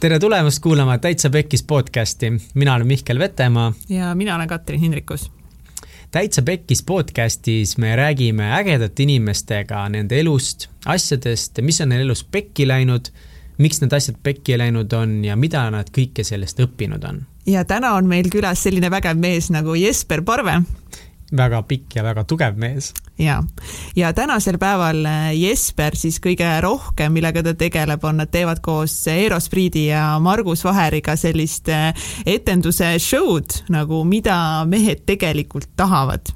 tere tulemast kuulama Täitsa Pekkis podcasti, mina olen Mihkel Vetemaa. ja mina olen Katrin Hindrikus. täitsa Pekkis podcastis me räägime ägedate inimestega nende elust, asjadest, mis on neil elus pekki läinud, miks need asjad pekki läinud on ja mida nad kõike sellest õppinud on. ja täna on meil külas selline vägev mees nagu Jesper Parve väga pikk ja väga tugev mees. ja, ja tänasel päeval äh, Jesper siis kõige rohkem, millega ta tegeleb, on, nad teevad koos Eero Spriidi ja Margus Vaheriga sellist äh, etenduse show'd nagu Mida mehed tegelikult tahavad.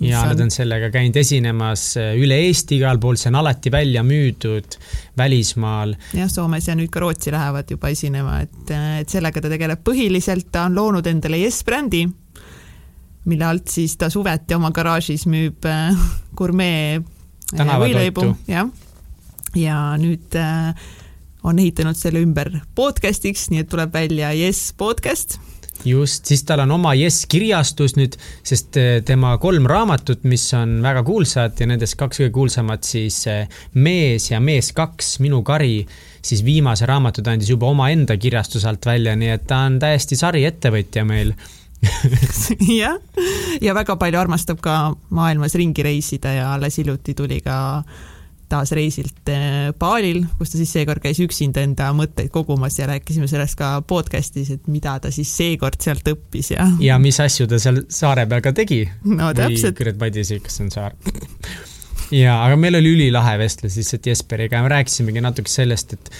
Ja on... nad on? sellega käinud esinemas äh, üle Eesti igal pool, see on alati välja müüdud välismaal. jah, Soomes ja nüüd ka Rootsi lähevad juba esinema, et, et sellega ta tegeleb. Põhiliselt, ta on loonud endale Yes brändi mille alt siis ta suveti oma garaažis müüb äh, gurmee äh, võileibu, jah. ja nüüd äh, on ehitanud selle ümber podcast'iks, nii et tuleb välja Yes podcast. Just, siis tal on oma Yes kirjastus nüüd, sest tema kolm raamatut, mis on väga kuulsad ja nendest kaks kõige kuulsamat siis Mees ja Mees kaks, Minu kari, siis viimase raamatu ta andis juba omaenda kirjastuse alt välja, nii et ta on täiesti sariettevõtja meil jah, ja väga palju armastab ka maailmas ringi reisida ja alles hiljuti tuli ka taas reisilt baalil, eh, kus ta siis seekord käis üksinda enda mõtteid kogumas ja rääkisime sellest ka podcast'is, et mida ta siis seekord sealt õppis ja. ja mis asju ta seal saare peal ka tegi. no täpselt. isegi, kas see on saar ja, aga meil oli ülilahe vestlus lihtsalt Jesperiga ja me rääkisimegi natuke sellest, et,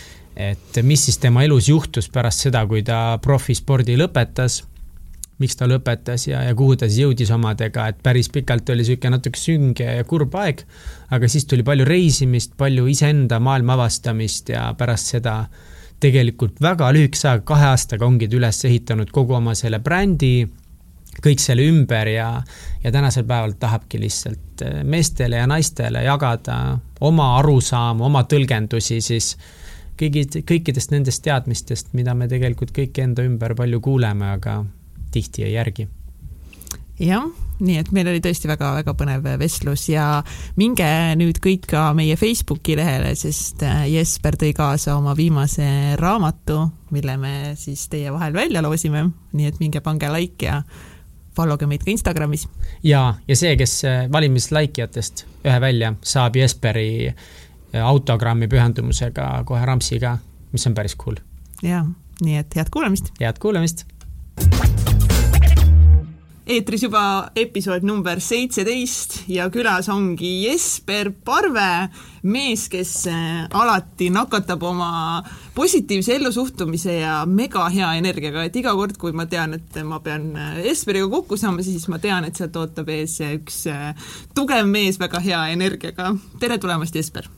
et mis siis tema elus juhtus pärast seda, kui ta profispordi lõpetas miks ta lõpetas ja, ja kuhu ta siis jõudis omadega, et päris pikalt oli niisugune natuke sünge ja kurb aeg, aga siis tuli palju reisimist, palju iseenda maailma avastamist ja pärast seda tegelikult väga lühikese ajaga, kahe aastaga ongi ta üles ehitanud kogu oma selle brändi, kõik selle ümber ja, ja tänasel päeval tahabki lihtsalt eh, meestele ja naistele jagada oma arusaamu, oma tõlgendusi siis kõigi, kõikidest nendest teadmistest, mida me tegelikult kõik enda ümber palju kuuleme, aga tihti jäi järgi jah, nii et meil oli tõesti väga-väga põnev vestlus ja minge nüüd kõik ka meie Facebooki lehele, sest äh, Jesper tõi kaasa oma viimase raamatu, mille me siis teie vahel välja loosime, nii et minge pange like ja follow ge meid ka Instagramis. ja, ja see, kes äh, valimislaikijatest ühe välja saab Jesperi äh, autogrammi pühendumusega kohe rampsiga, mis on päris cool. ja, nii et head kuulamist. head kuulamist eetris juba episood number seitseteist ja külas ongi Jesper Parve, mees, kes äh, alati nakatab oma positiivse ellusuhtumise ja mega hea energiaga, et iga kord, kui ma tean, et ma pean äh, Jesperiga kokku saama, siis ma tean, et sealt ootab ees üks äh, tugev mees väga hea energiaga. tere tulemast, Jesper!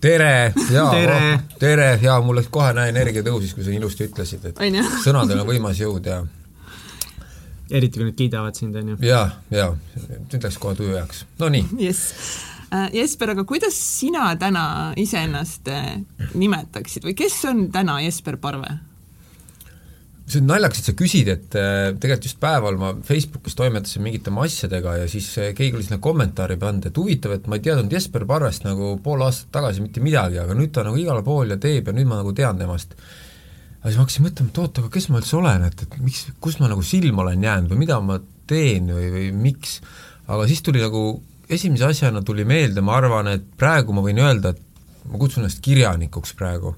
tere, jaa, oh, tere! Ja mul läks kohe näe energia tõusis, kui sa ilusti ütlesid, et sõnadel on võimas jõud ja eriti kui nad kiidavad sind, on ju. jaa, jaa, nüüd läks kohe tuju heaks, no nii. jess. Äh, Jesper, aga kuidas sina täna iseennast äh, nimetaksid või kes on täna Jesper Parve? see on naljakas, et sa küsid, et äh, tegelikult just päeval ma Facebookis toimetasin mingite oma asjadega ja siis keegi oli sinna kommentaari pannud, et huvitav, et ma ei teadnud Jesper Parvest nagu pool aastat tagasi mitte midagi, aga nüüd ta nagu igal pool ja teeb ja nüüd ma nagu tean temast aga siis ma hakkasin mõtlema, et oot, aga kes ma üldse olen, et, et miks, kus ma nagu silma olen jäänud või mida ma teen või, või miks, aga siis tuli nagu, esimese asjana tuli meelde, ma arvan, et praegu ma võin öelda, et ma kutsun ennast kirjanikuks praegu.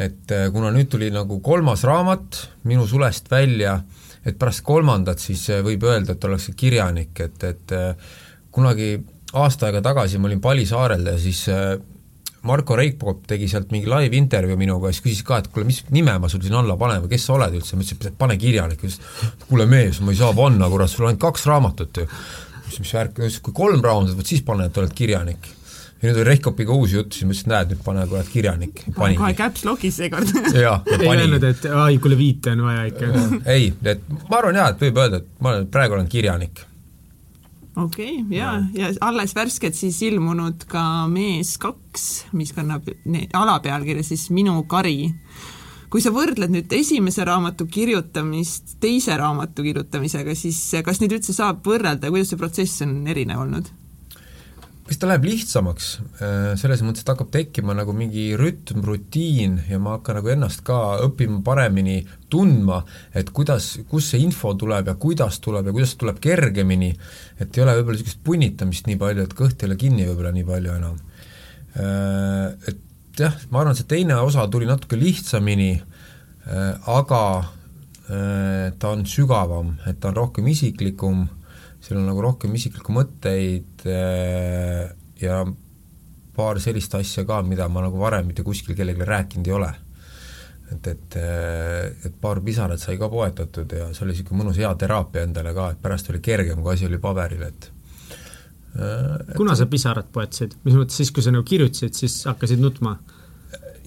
et äh, kuna nüüd tuli nagu kolmas raamat minu sulest välja, et pärast kolmandat siis äh, võib öelda, et ollakse kirjanik, et, et äh, kunagi aasta aega tagasi ma olin Palisaarel ja siis Marko Reikop tegi sealt mingi live intervjuu minuga ja siis küsis ka, et kuule, mis nime ma sul siin alla panen või kes sa oled üldse, ma ütlesin, et pane kirjanik, ütles kuule mees, ma ei saa panna, kurat, sul on ainult kaks raamatut ju. mis, mis värk, ütles kui kolm raamatut, vot siis pane, et oled kirjanik. ja nüüd oli Reikopiga uus jutt, siis ma ütlesin, näed, nüüd pane kurat kirjanik. kohe caps lock'is seekord ei öelnud, et ai, kuule viite on vaja ikka. ei, et ma arvan jaa, et võib öelda, et ma olen, praegu olen kirjanik okei okay,, ja, ja alles värskelt siis ilmunud ka Mees kaks, mis kannab alapealkirja siis Minu kari. kui sa võrdled nüüd esimese raamatu kirjutamist teise raamatu kirjutamisega, siis kas neid üldse saab võrrelda kuidas see protsess on erinev olnud? Eks ta läheb lihtsamaks, äh, selles mõttes, et hakkab tekkima nagu mingi rütm, rutiin ja ma hakkan nagu ennast ka õppima paremini tundma, et kuidas, kust see info tuleb ja kuidas tuleb ja kuidas tuleb kergemini, et ei ole võib-olla niisugust punnitamist nii palju, et kõht ei ole kinni võib-olla nii palju enam. Äh, et jah, ma arvan, see teine osa tuli natuke lihtsamini, äh, aga ta on sügavam, et ta on rohkem isiklikum seal on nagu rohkem isiklikku mõtteid äh, ja paar sellist asja ka, mida ma nagu varem mitte kuskil kellelegi rääkinud ei ole. et, et, äh, et paar pisarat sai ka poetatud ja see oli niisugune mõnus hea teraapia endale ka, et pärast oli kergem, kui asi oli paberil, et äh, et kuna sa pisarad poetasid, mis mõttes siis, kui sa nagu kirjutasid, siis hakkasid nutma?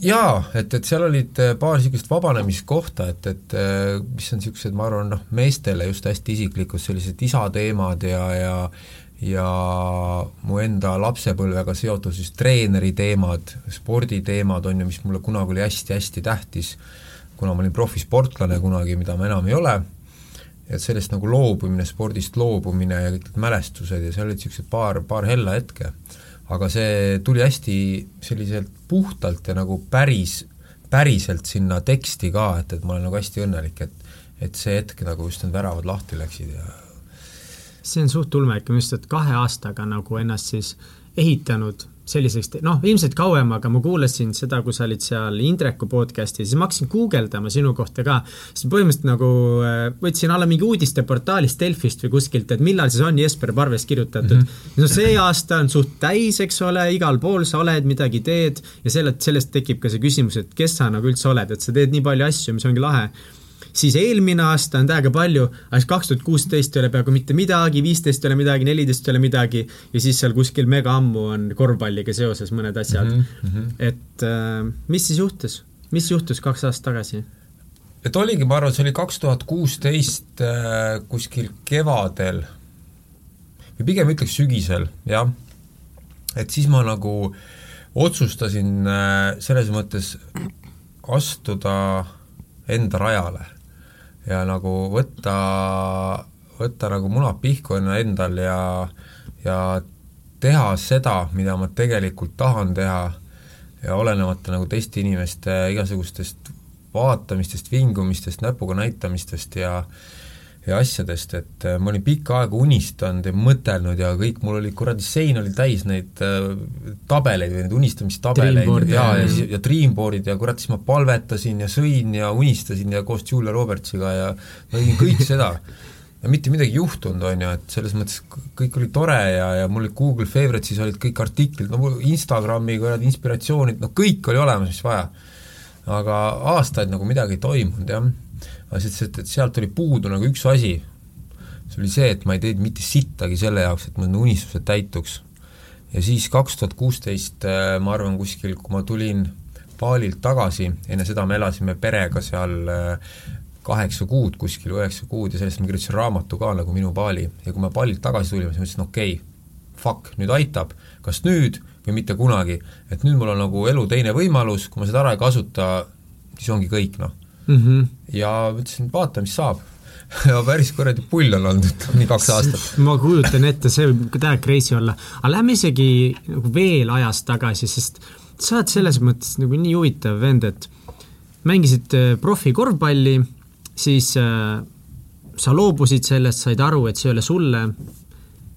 jaa, et, et seal olid paar niisugust vabanemiskohta, et, et mis on niisugused, ma arvan, noh, meestele just hästi isiklikud sellised isateemad ja, ja ja mu enda lapsepõlvega seotud siis treeneri teemad, sporditeemad on ju, mis mulle kunagi oli hästi-hästi tähtis, kuna ma olin profisportlane kunagi, mida ma enam ei ole, et sellest nagu loobumine, spordist loobumine ja kõik need mälestused ja seal olid niisugused paar, paar hella hetke. Aga see tuli hästi selliselt puhtalt ja nagu päris, päriselt sinna teksti ka, et, et ma olen nagu hästi õnnelik, et et see hetk nagu just need väravad lahti läksid ja see on suht ulme ikka just, et kahe aastaga nagu ennast siis ehitanud selliseks, noh, ilmselt kauem, aga ma kuulasin seda, kui sa olid seal Indreku podcast'is, siis ma hakkasin guugeldama sinu kohta ka, siis põhimõtteliselt nagu äh, võtsin alla mingi uudisteportaalist Delfist või kuskilt, et millal siis on Jesper Parves kirjutatud mm. -hmm. no see aasta on suht täis, eks ole, igal pool sa oled, midagi teed ja selle, sellest tekib ka see küsimus, et kes sa nagu üldse oled, et sa teed nii palju asju, mis ongi lahe siis eelmine aasta on täiega palju, aga siis kaks tuhat kuusteist ei ole peaaegu mitte midagi, viisteist ei ole midagi, neliteist ei ole midagi ja siis seal kuskil mega ammu on korvpalliga seoses mõned asjad mm. -hmm. et äh, mis siis juhtus, mis juhtus kaks aastat tagasi? et oligi, ma arvan, see oli kaks tuhat kuusteist äh, kuskil kevadel või pigem ütleks sügisel, jah, et siis ma nagu otsustasin äh, selles mõttes astuda enda rajale ja nagu võtta, võtta nagu munad pihku endal ja, ja teha seda, mida ma tegelikult tahan teha ja olenemata nagu teiste inimeste igasugustest vaatamistest, vingumistest, näpuga näitamistest ja ja asjadest, et äh, ma olin pikka aega unistanud ja mõtelnud ja kõik, mul oli kuradi sein oli täis neid äh, tabeleid või neid unistamistabeleid ja, ja, ja, ja Dreamboardid ja kurat, siis ma palvetasin ja sõin ja unistasin ja koos Julia Robertsiga ja ma tegin kõik seda. ja mitte midagi juhtunud, on ju, et selles mõttes kõik oli tore ja, ja mul olid Google Favorites'is olid kõik artiklid, no mul Instagrami kuradi inspiratsioonid, no kõik oli olemas, mis vaja. aga aastaid nagu midagi ei toimunud, jah ütles, et, sealt oli puudu nagu üks asi, see oli see, et ma ei teinud mitte sittagi selle jaoks, et mu unistused täituks. ja siis kaks tuhat kuusteist, äh, ma arvan, kuskil, kui ma tulin Baalilt tagasi, enne seda me elasime perega seal äh, kaheksa kuud kuskil, üheksa kuud ja sellest ma kirjutasin raamatu ka nagu Minu Bali ja kui me Baalilt tagasi tulime, siis ma ütlesin, okei okay,, fuck, nüüd aitab, kas nüüd või mitte kunagi. et nüüd mul on nagu elu teine võimalus, kui ma seda ära ei kasuta, siis ongi kõik, noh mm. -hmm. ja ütlesin, et vaata, mis saab ja päris kuradi pull on olnud, ütleme nii kaks aastat. ma kujutan ette, see võib täiega crazy olla, aga lähme isegi nagu veel ajas tagasi, sest sa oled selles mõttes nagu nii huvitav vend, et mängisid äh, profikorvpalli, siis äh, sa loobusid sellest, said aru, et see ei ole sulle,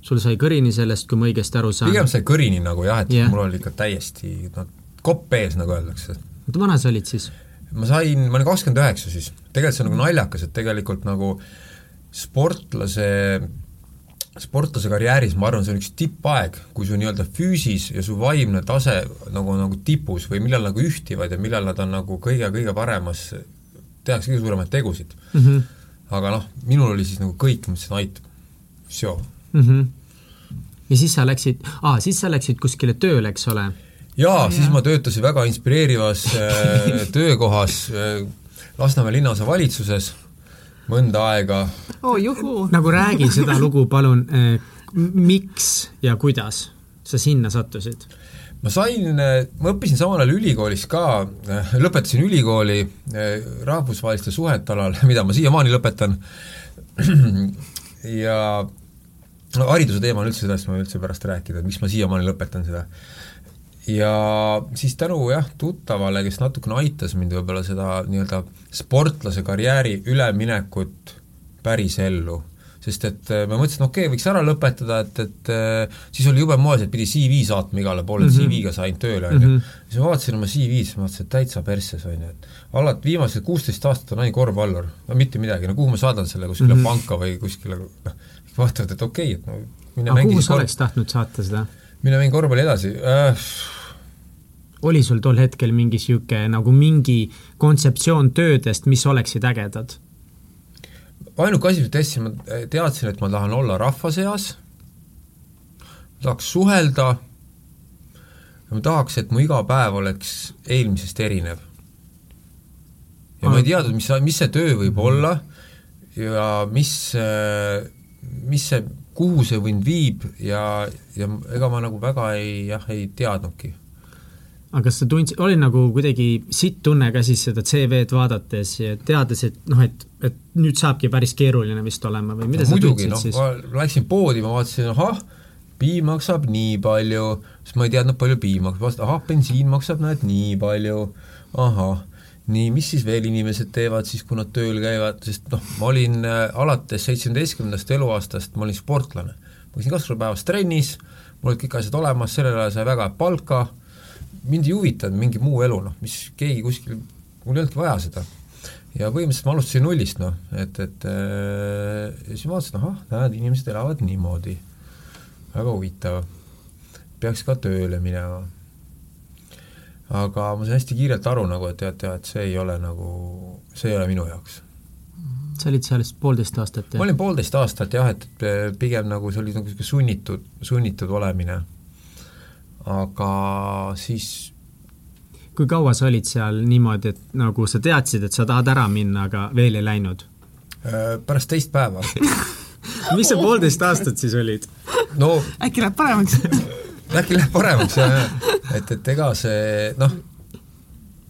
sul sai kõrini sellest, kui ma õigesti aru saan. pigem sai kõrini nagu jah, et yeah. mul oli ikka täiesti noh, kopp ees, nagu öeldakse. oota, vana sa olid siis? Ma sain, ma olin kakskümmend üheksa siis, tegelikult see on nagu naljakas, et tegelikult nagu sportlase, sportlase karjääris ma arvan, see on üks tippaeg, kui su nii-öelda füüsis ja su vaimne tase nagu, nagu tipus või millal nagu ühtivad ja millal nad on nagu kõige-kõige paremas, tehakse kõige suuremaid tegusid mm. -hmm. aga noh, minul oli siis nagu kõik, ma mõtlesin, aitab, seo ja siis sa läksid, aa, siis sa läksid kuskile tööle, eks ole jaa, siis ma töötasin väga inspireerivas äh, töökohas äh, Lasnamäe linnaosa valitsuses mõnda aega oh,. nagu räägi seda lugu, palun äh,, miks ja kuidas sa sinna sattusid? ma sain, ma õppisin samal ajal ülikoolis ka, lõpetasin ülikooli rahvusvaheliste suhete alal, mida ma siiamaani lõpetan, ja no hariduse teema on üldse, sellest ma võin üldse pärast rääkida, et miks ma siiamaani lõpetan seda. Ja siis tänu jah, tuttavale, kes natukene aitas mind võib-olla seda nii-öelda sportlase karjääri üleminekut päris ellu sest et äh, ma mõtlesin, okei okay,, võiks ära lõpetada, et, et äh, siis oli jube moes, et pidi CV saatma igale poole mm, -hmm. CV-ga sain tööle, on ju. Mhm. siis ma vaatasin oma ma vaatasin, et täitsa persses, on ju, et alati viimased kuusteist aastat on ainult korvpallur, no mitte midagi, no kuhu ma saadan selle, kuskile mm -hmm. panka või kuskile noh, vaatavad, et okei okay,, et no mine aga kuhu sa oleks tahtnud saata seda? mine mängin korvpalli edasi äh, oli sul tol hetkel mingi niisugune nagu mingi kontseptsioon töödest, mis oleksid ägedad? ainuke asi, mis ma teadsin, ma teadsin, et ma tahan olla rahva seas, tahaks suhelda ja ma tahaks, et mu iga päev oleks eelmisest erinev. ja ma ei teadnud, mis, mis see töö võib olla ja mis, mis see, kuhu see mind viib ja, ja ega ma nagu väga ei, jah, ei teadnudki aga kas sa tundsid, oli nagu kuidagi sitt tunne ka siis seda CV-d vaadates ja teades, et noh, et, et nüüd saabki päris keeruline vist olema või mida no, sa muidugi, tundsid no, siis? ma läksin poodi, ma vaatasin, ahah, piim maksab nii palju, siis ma ei teadnud, palju piim maksab, vaatasin, ahah, bensiin maksab, näed, nii palju, ahah, nii, mis siis veel inimesed teevad siis, kui nad tööl käivad, sest noh, ma olin äh, alates seitsmeteistkümnendast eluaastast, ma olin sportlane. ma käisin kaks korda päevas trennis, mul olid kõik asjad olemas, sellel ajal sai väga head palka, mind ei huvitanud mingi muu elu, noh, mis keegi kuskil, mul ei olnudki vaja seda. ja põhimõtteliselt ma alustasin nullist, noh, et, et äh, ja siis ma vaatasin, ahah, näed, inimesed elavad niimoodi, väga huvitav, peaks ka tööle minema. aga ma sain hästi kiirelt aru nagu, et tead, tead, see ei ole nagu, see ei ole minu jaoks. Sa olid seal siis poolteist aastat, ma olin poolteist aastat jah, et pigem nagu see oli nagu niisugune sunnitud, sunnitud olemine aga siis kui kaua sa olid seal niimoodi, et nagu sa teadsid, et sa tahad ära minna, aga veel ei läinud? Äh, pärast teist päeva mis sa poolteist aastat siis olid? no äkki läheb paremaks äkki läheb paremaks, jah, jah. et, et ega see noh,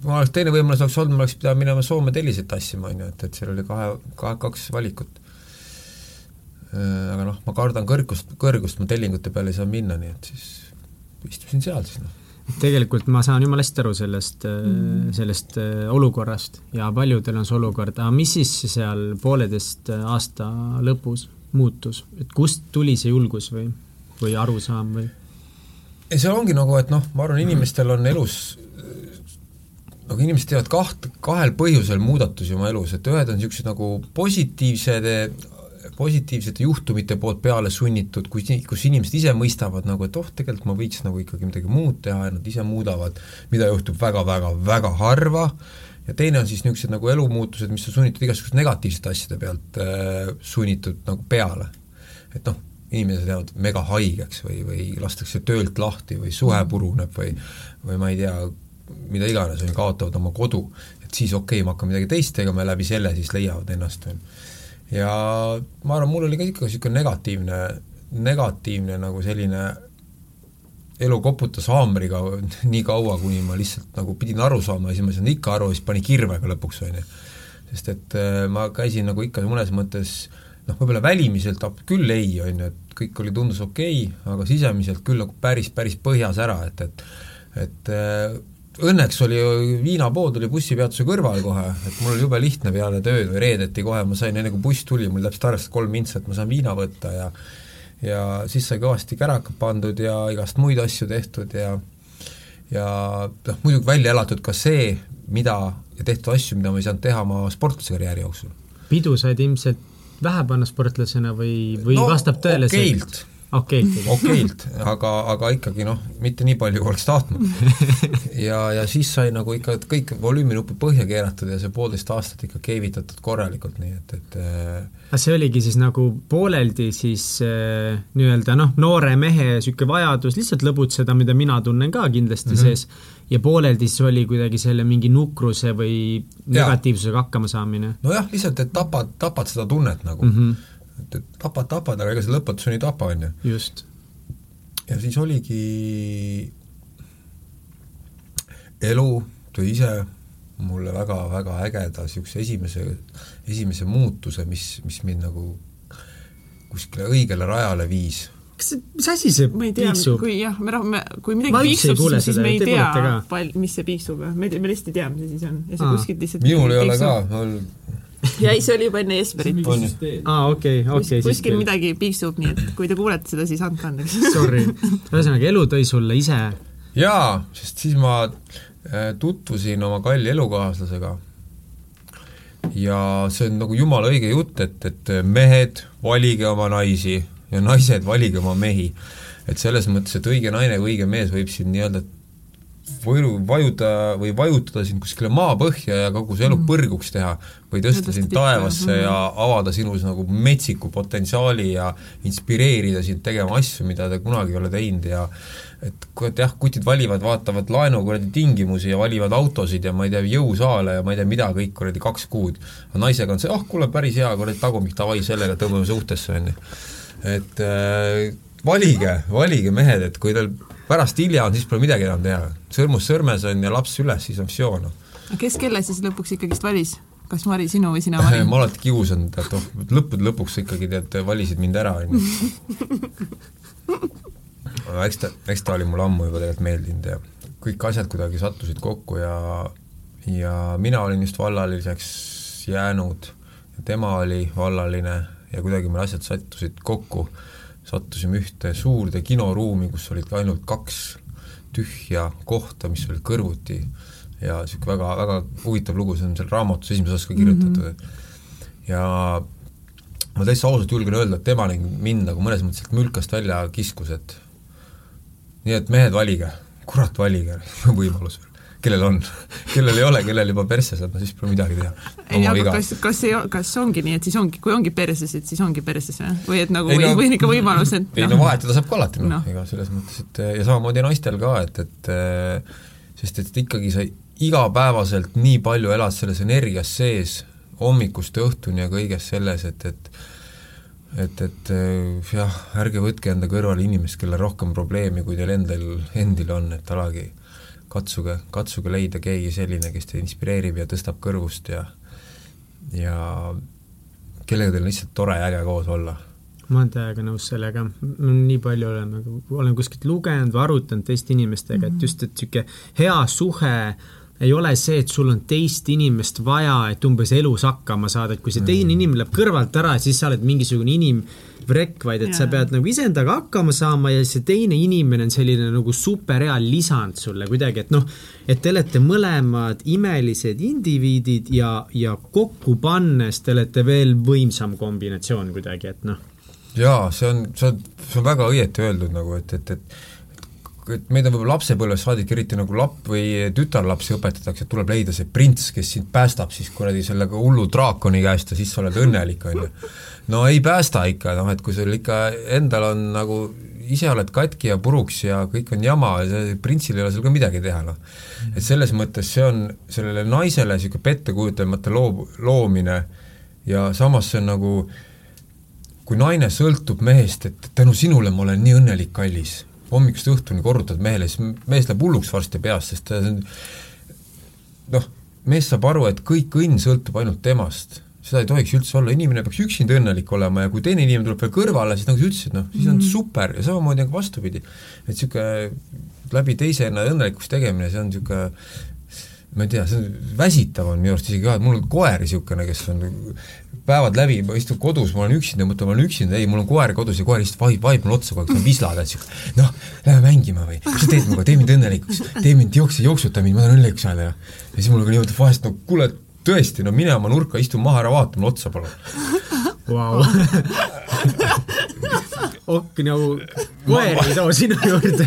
kui ma oleks, teine võimalus oleks olnud, ma oleks pidanud minema Soome telliseid tassima, on ju, et, et seal oli kahe, kahe, kaks valikut. Äh, aga noh, ma kardan kõrgust, kõrgust ma tellingute peale ei saa minna, nii et siis istusin seal siis noh tegelikult ma saan jumala hästi aru sellest mm., sellest äh, olukorrast ja paljudel on see olukord, aga mis siis seal pooleteist aasta lõpus muutus, et kust tuli see julgus või, või arusaam või? ei, see ongi nagu, et noh, ma arvan, inimestel on elus nagu inimesed teevad kaht, kahel põhjusel muudatusi oma elus, et ühed on niisugused nagu positiivsed positiivsete juhtumite poolt peale sunnitud, kus, kus inimesed ise mõistavad nagu, et oh, tegelikult ma võiks nagu ikkagi midagi muud teha ja nad ise muudavad, mida juhtub väga-väga-väga harva, ja teine on siis niisugused nagu elumuutused, mis on sunnitud igasuguste negatiivsete asjade pealt äh, sunnitud nagu peale. et noh, inimesed jäävad mega haigeks või, või lastakse töölt lahti või suhe puruneb või või ma ei tea, mida iganes, ju, kaotavad oma kodu, et siis okei okay,, ma hakkan midagi teist tegema ja läbi selle siis leiavad ennast, ju ja ma arvan, mul oli ka ikka niisugune negatiivne, negatiivne nagu selline elu koputas haamriga nii kaua, kuni ma lihtsalt nagu pidin aru saama ja siis ma ei saanud ikka aru ja siis pani kirvega lõpuks, on ju. sest et äh, ma käisin nagu ikka mõnes mõttes noh, võib-olla välimiselt küll ei, on ju, et kõik oli, tundus okei okay,, aga sisemiselt küll nagu päris, päris põhjas ära, et, et et äh, õnneks oli viinapood oli bussipeatuse kõrval kohe, et mul oli jube lihtne peale tööd või reedeti kohe, ma sain enne kui buss tuli, mul täpselt arvestas kolm mintsa, et ma saan viina võtta ja ja siis sai kõvasti kärakad pandud ja igast muid asju tehtud ja ja noh, muidugi välja elatud ka see, mida ja tehtud asju, mida ma ei saanud teha oma sportlaskarjääri jooksul. pidu said ilmselt vähe panna sportlasena või, või no, vastab tõele see? Okeilt okeilt aga, aga ikkagi noh, mitte nii palju, oleks tahtnud. ja, ja siis sai nagu ikka kõik volüüminupid põhja keeratud ja see poolteist aastat ikka keevitatud korralikult, nii et, et aga äh, see oligi siis nagu pooleldi siis äh, nii-öelda noh, noore mehe niisugune vajadus lihtsalt lõbutseda, mida mina tunnen ka kindlasti mm -hmm. sees, ja pooleldi siis oli kuidagi selle mingi nukruse või negatiivsusega hakkama saamine? nojah, lihtsalt, et tapad, tapad seda tunnet nagu mm. -hmm et, et tapad, tapad, aga ega see lõpetuseni ei tapa, on ju. just. ja siis oligi elu tõi ise mulle väga-väga ägeda niisuguse esimese, esimese muutuse, mis, mis mind nagu kuskile õigele rajale viis. kas see, mis asi see ma ei tea, kui jah, me rahvame, kui midagi piiksub, siis, siis me ei te tea pal-, mis see piiksub, me, me lihtsalt ei tea, mis see siis on ja see kuskilt lihtsalt minul ei ole ka, mul ja ei, see oli juba enne Jesperit. aa, okei, okei, siis kuskil midagi piiksub, nii et kui te kuulete seda, siis andke andeks. sorry. ühesõnaga, elu tõi sulle ise jaa, sest siis ma äh, tutvusin oma kalli elukaaslasega ja see on nagu jumala õige jutt, et, et mehed, valige oma naisi ja naised, valige oma mehi. et selles mõttes, et õige naine või õige mees võib sind nii-öelda võidu, vajuda või vajutada sind kuskile maapõhja ja kogu su elu põrguks teha või tõsta sind taevasse jah. ja avada sinus nagu metsiku potentsiaali ja inspireerida sind tegema asju, mida te kunagi ei ole teinud ja et kurat jah, kutid valivad, vaatavad laenu kuradi tingimusi ja valivad autosid ja ma ei tea, jõusaale ja ma ei tea, mida kõik kuradi kaks kuud. aga naisega on see, ah kuule, päris hea kuradi tagumik, davai, sellega tõmbame suhtesse, on ju. et äh, valige, valige mehed, et kui teil pärast hilja on, siis pole midagi enam teha. sõrmus sõrmes on ja laps süles, siis on psioon. kes kelle siis lõpuks ikkagist valis? kas Mari sinu või sina Mari? ma alati kiusan, tead, oh, lõppude lõpuks ikkagi tead, valisid mind ära, on ju. aga eks ta, eks ta oli mulle ammu juba tegelikult meeldinud ja kõik asjad kuidagi sattusid kokku ja ja mina olin just vallaliseks jäänud ja tema oli vallaline ja kuidagi meil asjad sattusid kokku, sattusime ühte suurde kinoruumi, kus olid ka ainult kaks tühja kohta, mis olid kõrvuti. Ja niisugune väga, väga huvitav lugu, see on seal raamatus esimeses osas ka kirjutatud. Mm, -hmm. ja ma täitsa ausalt julgen öelda, et tema ning mind nagu mõnes mõttes sealt mülkast välja kiskus, et nii et mehed, valige, kurat, valige võimalus veel kellel on, kellel ei ole, kellel juba perses on, no siis pole midagi teha. ei, aga kas, kas ei, kas ongi nii, et siis ongi, kui ongi perses, et siis ongi perses või? või et nagu, või, või on ikka võimalus, et ei no vahetada saab ka alati, noh Noh. no., ega selles mõttes, et ja samamoodi naistel ka, et, et sest et ikkagi sa igapäevaselt nii palju elad selles energias sees, hommikust õhtuni ja kõiges selles, et, et et, et jah, ärge võtke enda kõrvale inimest, kellel rohkem probleemi, kui teil endal, endil on, et alagi katsuge, katsuge leida keegi selline, kes teid inspireerib ja tõstab kõrvust ja ja kellega teil on lihtsalt tore ja äge koos olla. Ma olen täiega nõus sellega, nii palju oleme, olen kuskilt lugenud või arutanud teiste inimestega mm, -hmm. et just, et niisugune hea suhe ei ole see, et sul on teist inimest vaja, et umbes elus hakkama saada, et kui see teine inimene läheb kõrvalt ära, siis sa oled mingisugune inimvrekk, vaid et ja. sa pead nagu iseendaga hakkama saama ja see teine inimene on selline nagu superhea lisand sulle kuidagi, et noh, et te olete mõlemad imelised indiviidid ja, ja kokku pannes te olete veel võimsam kombinatsioon kuidagi, et noh jaa, see on, see on, see on väga õieti öeldud nagu, et, et, et et meid on võib-olla lapsepõlvest saadik eriti nagu lapp või tütarlapsi õpetatakse, et tuleb leida see prints, kes sind päästab siis kuradi selle hullu draakoni käest ja siis sa oled õnnelik, on ju. no ei päästa ikka, noh et kui sul ikka endal on nagu ise oled katki ja puruks ja kõik on jama ja printsil ei ole seal ka midagi teha, noh. et selles mõttes see on sellele naisele niisugune pettekujuteldamata loo, loomine ja samas see on nagu kui naine sõltub mehest, et tänu sinule ma olen nii õnnelik, kallis, hommikust õhtuni korrutad mehele, siis mees läheb hulluks varsti peast, sest noh, mees saab aru, et kõik õnn sõltub ainult temast. seda ei tohiks üldse olla, inimene peaks üksinda õnnelik olema ja kui teine inimene tuleb veel kõrvale, siis nagu sa ütlesid, noh, siis on super ja samamoodi on ka vastupidi. et niisugune läbi teise õnnelikuks tegemine, see on niisugune ma ei tea, see väsitav on minu arust isegi ka, et mul on koer niisugune, kes on päevad läbi, ma istun kodus, ma olen üksinda, mõtlen, ma olen üksinda, ei, mul on koer kodus ja koer lihtsalt vaib, vaib mulle otsa kogu aeg, see on visla, tead, siuke noh, lähme mängima või, mis sa teed minuga, tee mind õnnelikuks, tee mind, jookse, jooksuta mind, ma tahan õnnelikuks saada ja ja siis mul on niimoodi vahest, no kuule, tõesti, no mine oma nurka, istu maha, ära vaata mulle otsa, palun. Vau. ok, nagu koer ei too sinu juurde.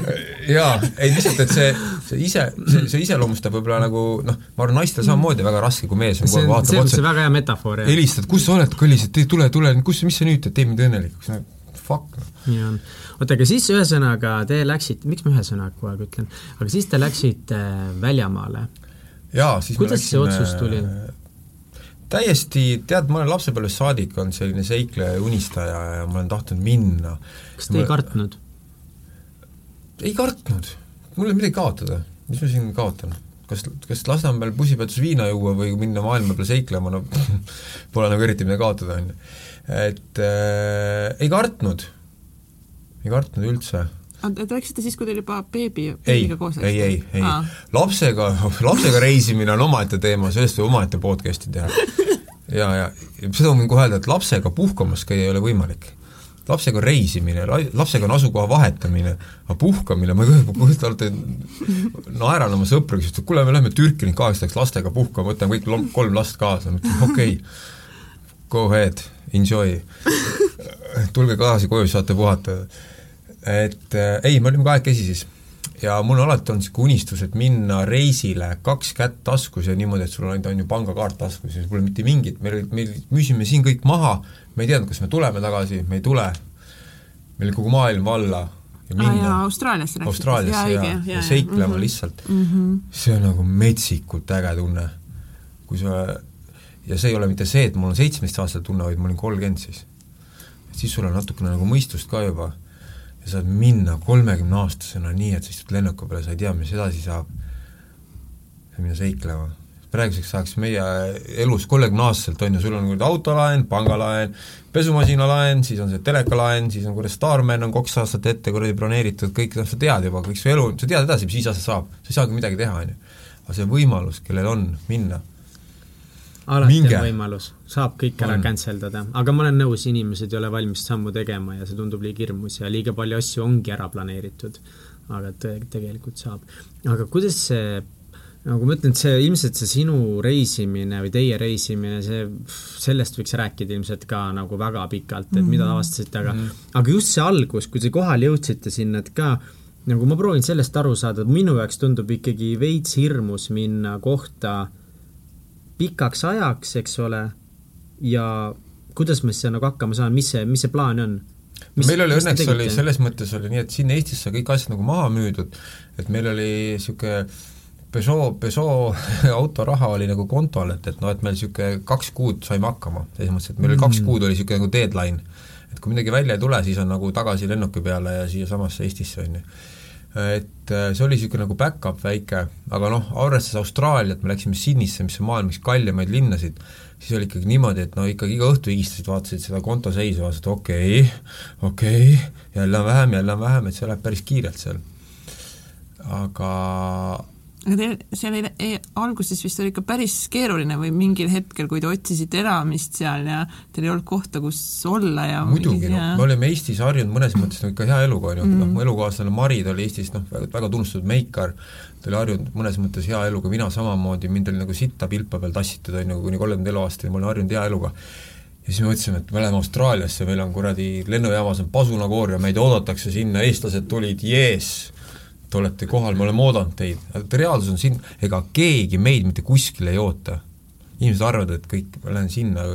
jaa, ei lihtsalt, et see, see ise, see, see iseloomustab võib-olla nagu noh, ma arvan, naistel samamoodi väga raske, kui mees on kogu on, aeg vaatab on see otsa, väga hea metafoor, jah. helistad, kus sa oled, kallis, et tule, tule, kus, mis sa nüüd teed, tee mind õnnelikuks, no fuck, nii on. oota, aga siis ühesõnaga te läksite, miks ma ühesõnaga kogu aeg ütlen, aga siis te läksite väljamaale. jaa, siis Kuidas see otsus tuli? Täiesti, tead, ma olen lapsepõlvest saadik olnud selline seikleja ja unistaja ja ma olen tahtnud minna. kas te ei kartnud? ei kartnud, mul ei ole midagi kaotada, mis ma siin kaotan? kas, kas Lasnamäel bussipeatus viina juua või minna maailma peale seiklema, no pole nagu eriti midagi kaotada, on ju. et äh, ei kartnud, ei kartnud üldse Te läksite siis, kui teil juba beebi, ei, ei, ei, ei, lapsega, lapsega reisimine on omaette teema, sellest võib omaette podcast'i teha. ja, ja seda ma võin kohe öelda, et lapsega puhkamas käia ei ole võimalik lapsega reisimine, lapsega on asukoha vahetamine, aga puhkamine, ma ei kujuta ette, naeran oma sõpra, kes ütleb, kuule, me läheme Türki nüüd kaheks ajaks lastega puhkama, võtame kõik kolm last kaasa, ma ütlen okei okay,, go ahead, enjoy. tulge kaasa koju, saate puhata. Et äh, ei, me olime kahekesi siis ja mul on alati olnud niisugune unistus, et minna reisile kaks kätt taskus ja niimoodi, et sul on ainult, on ju pangakaart taskus ja pole mitte mingit, meil, meil müüsime siin kõik maha, me ei teadnud, kas me tuleme tagasi, me ei tule, meil kogu maailm valla ja minna ah, Austraaliasse? Austraaliasse ja, ja, ja, ja seiklema mm -hmm. lihtsalt mm. -hmm. see on nagu metsikult äge tunne. kui sa, ja see ei ole mitte see, et mul on seitsmeteistaastane tunne, vaid ma olin kolmkümmend siis. siis sul on natukene nagu mõistust ka juba ja saad minna kolmekümneaastasena nii, et sa istud lennuki peale, sa ei tea, mis edasi saab, ja minna seiklema. Praeguseks ajaks meie elus kolmekümneaastaselt on ju, sul on kuradi autolaen, pangalaen, pesumasinalaen, siis on see telekalaen, siis on kuradi Starman on kaks aastat ette kuradi broneeritud, kõik noh, sa tead juba, kõik su elu, sa tead edasi, mis aastat saab, sa ei saagi midagi teha, on ju. aga see võimalus, kellel on minna, alati Minge. on võimalus, saab kõik ära cancel dada, aga ma olen nõus, inimesed ei ole valmis sammu tegema ja see tundub liiga hirmus ja liiga palju asju ongi ära planeeritud. aga te-, tegelikult saab. aga kuidas see nagu ma ütlen, et see ilmselt see sinu reisimine või teie reisimine, see, sellest võiks rääkida ilmselt ka nagu väga pikalt, et mida mhm. avastasite, aga mm, -hmm. aga just see algus, kui te kohale jõudsite sinna, et ka nagu ma proovin sellest aru saada, et minu jaoks tundub ikkagi veits hirmus minna kohta pikaks ajaks, eks ole, ja kuidas me siis nagu hakkama saame, mis see, mis see plaan on? Mis, meil oli õnneks, oli selles mõttes oli nii, et siin Eestis sai kõik asjad nagu maha müüdud, et meil oli niisugune Peugeot, Peugeot autoraha oli nagu kontol, et, et noh, et meil niisugune kaks kuud saime hakkama, selles mõttes, et meil oli mm. kaks kuud oli niisugune nagu deadline. et kui midagi välja ei tule, siis on nagu tagasi lennuki peale ja siiasamasse Eestisse, on ju. Et äh, see oli niisugune nagu back-up väike, aga noh, arvestades Austraaliat, me läksime Sydneysse, mis on maailma üks kallimaid linnasid, siis oli ikkagi niimoodi, et no ikkagi iga õhtu higistasid, vaatasid seda konto seisu, vaatasid okei okay,, okei okay,, jälle on vähem, jälle on vähem, et see läheb päris kiirelt seal. aga aga teil seal ei, ei, alguses vist oli ikka päris keeruline või mingil hetkel, kui te otsisite elamist seal ja teil ei olnud kohta, kus olla ja muidugi, noh, me olime Eestis harjunud mõnes mõttes nagu ikka hea eluga, on ju, noh, mu elukaaslane Mari, ta oli Eestis noh, väga, tunnustatud meikar, ta oli harjunud mõnes mõttes hea eluga, mina samamoodi, mind oli nagu sitta pilpa peal tassitud, on ju, kuni kolmkümmend eluaastani ma olin harjunud hea eluga. Ja siis me mõtlesime, et me läheme Austraaliasse, meil on kuradi lennujaamas on pasunakoor ja meid oodatakse sinna, eestlased tulid, jees te olete kohal, me oleme oodanud teid, aga reaalsus on siin, ega keegi meid mitte kuskile ei oota. inimesed arvavad, et kõik, ma lähen sinna,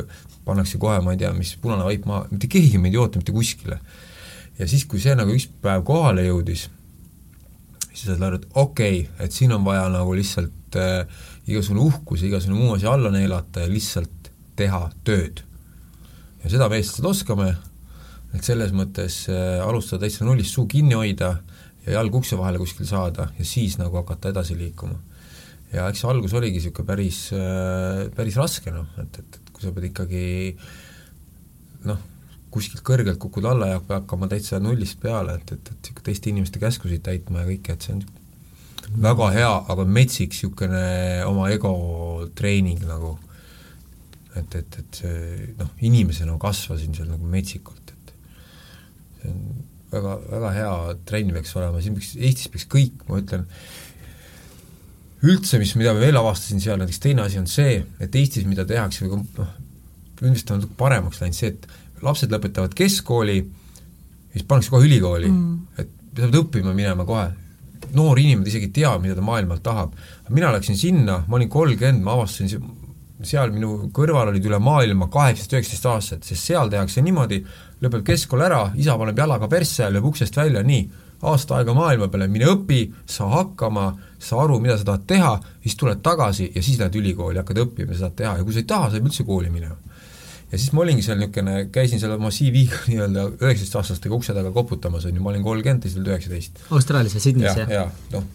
pannakse kohe, ma ei tea, mis punane vaip maha, mitte keegi meid ei oota mitte kuskile. ja siis, kui see nagu üks päev kohale jõudis, siis saad aru, et okei okay,, et siin on vaja nagu lihtsalt äh, igasugune uhkus ja igasugune muu asi alla neelata ja lihtsalt teha tööd. ja seda me eestlased oskame, et selles mõttes äh, alustada täitsa nullist, suu kinni hoida äh,, ja jalg ukse vahele kuskil saada ja siis nagu hakata edasi liikuma. ja eks see algus oligi niisugune päris, äh, päris raske noh, et, et, et kui sa pead ikkagi noh, kuskilt kõrgelt kukud alla ja hakkama täitsa nullist peale, et, et, et niisugune teiste inimeste käskusid täitma ja kõike, et see on väga hea, aga metsik niisugune oma ego treening nagu, et, et, et see noh, inimesena kasvasin seal nagu metsikult, et see on väga, väga hea trenn peaks olema, siin peaks, Eestis peaks kõik, ma ütlen, üldse, mis, mida ma veel avastasin seal, näiteks teine asi on see, et Eestis, mida tehakse, või noh, üldiselt on natuke paremaks läinud see, et lapsed lõpetavad keskkooli siis pannakse kohe ülikooli mm., et sa pead õppima minema kohe. noor inimene isegi ei tea, mida ta maailmalt tahab. mina läksin sinna, ma olin kolmkümmend, ma avastasin seal minu kõrval olid üle maailma kaheksateist, üheksateist aastased, sest seal tehakse niimoodi, lõpeb keskkool ära, isa paneb jalaga persse, lööb uksest välja, nii, aasta aega maailma peale, mine õpi, saa hakkama, saa aru, mida sa tahad teha, siis tuled tagasi ja siis lähed ülikooli, hakkad õppima, sa tahad teha ja kui sa ei taha, sa ei pea üldse kooli minema. ja siis ma olingi seal niisugune, käisin seal oma CV-ga nii-öelda üheksateistaastastega ukse taga koputamas, on ju, ma olin kolmkümmend, teised olid üheksateist. Austraalias ja Sydneys, jah? jah, noh,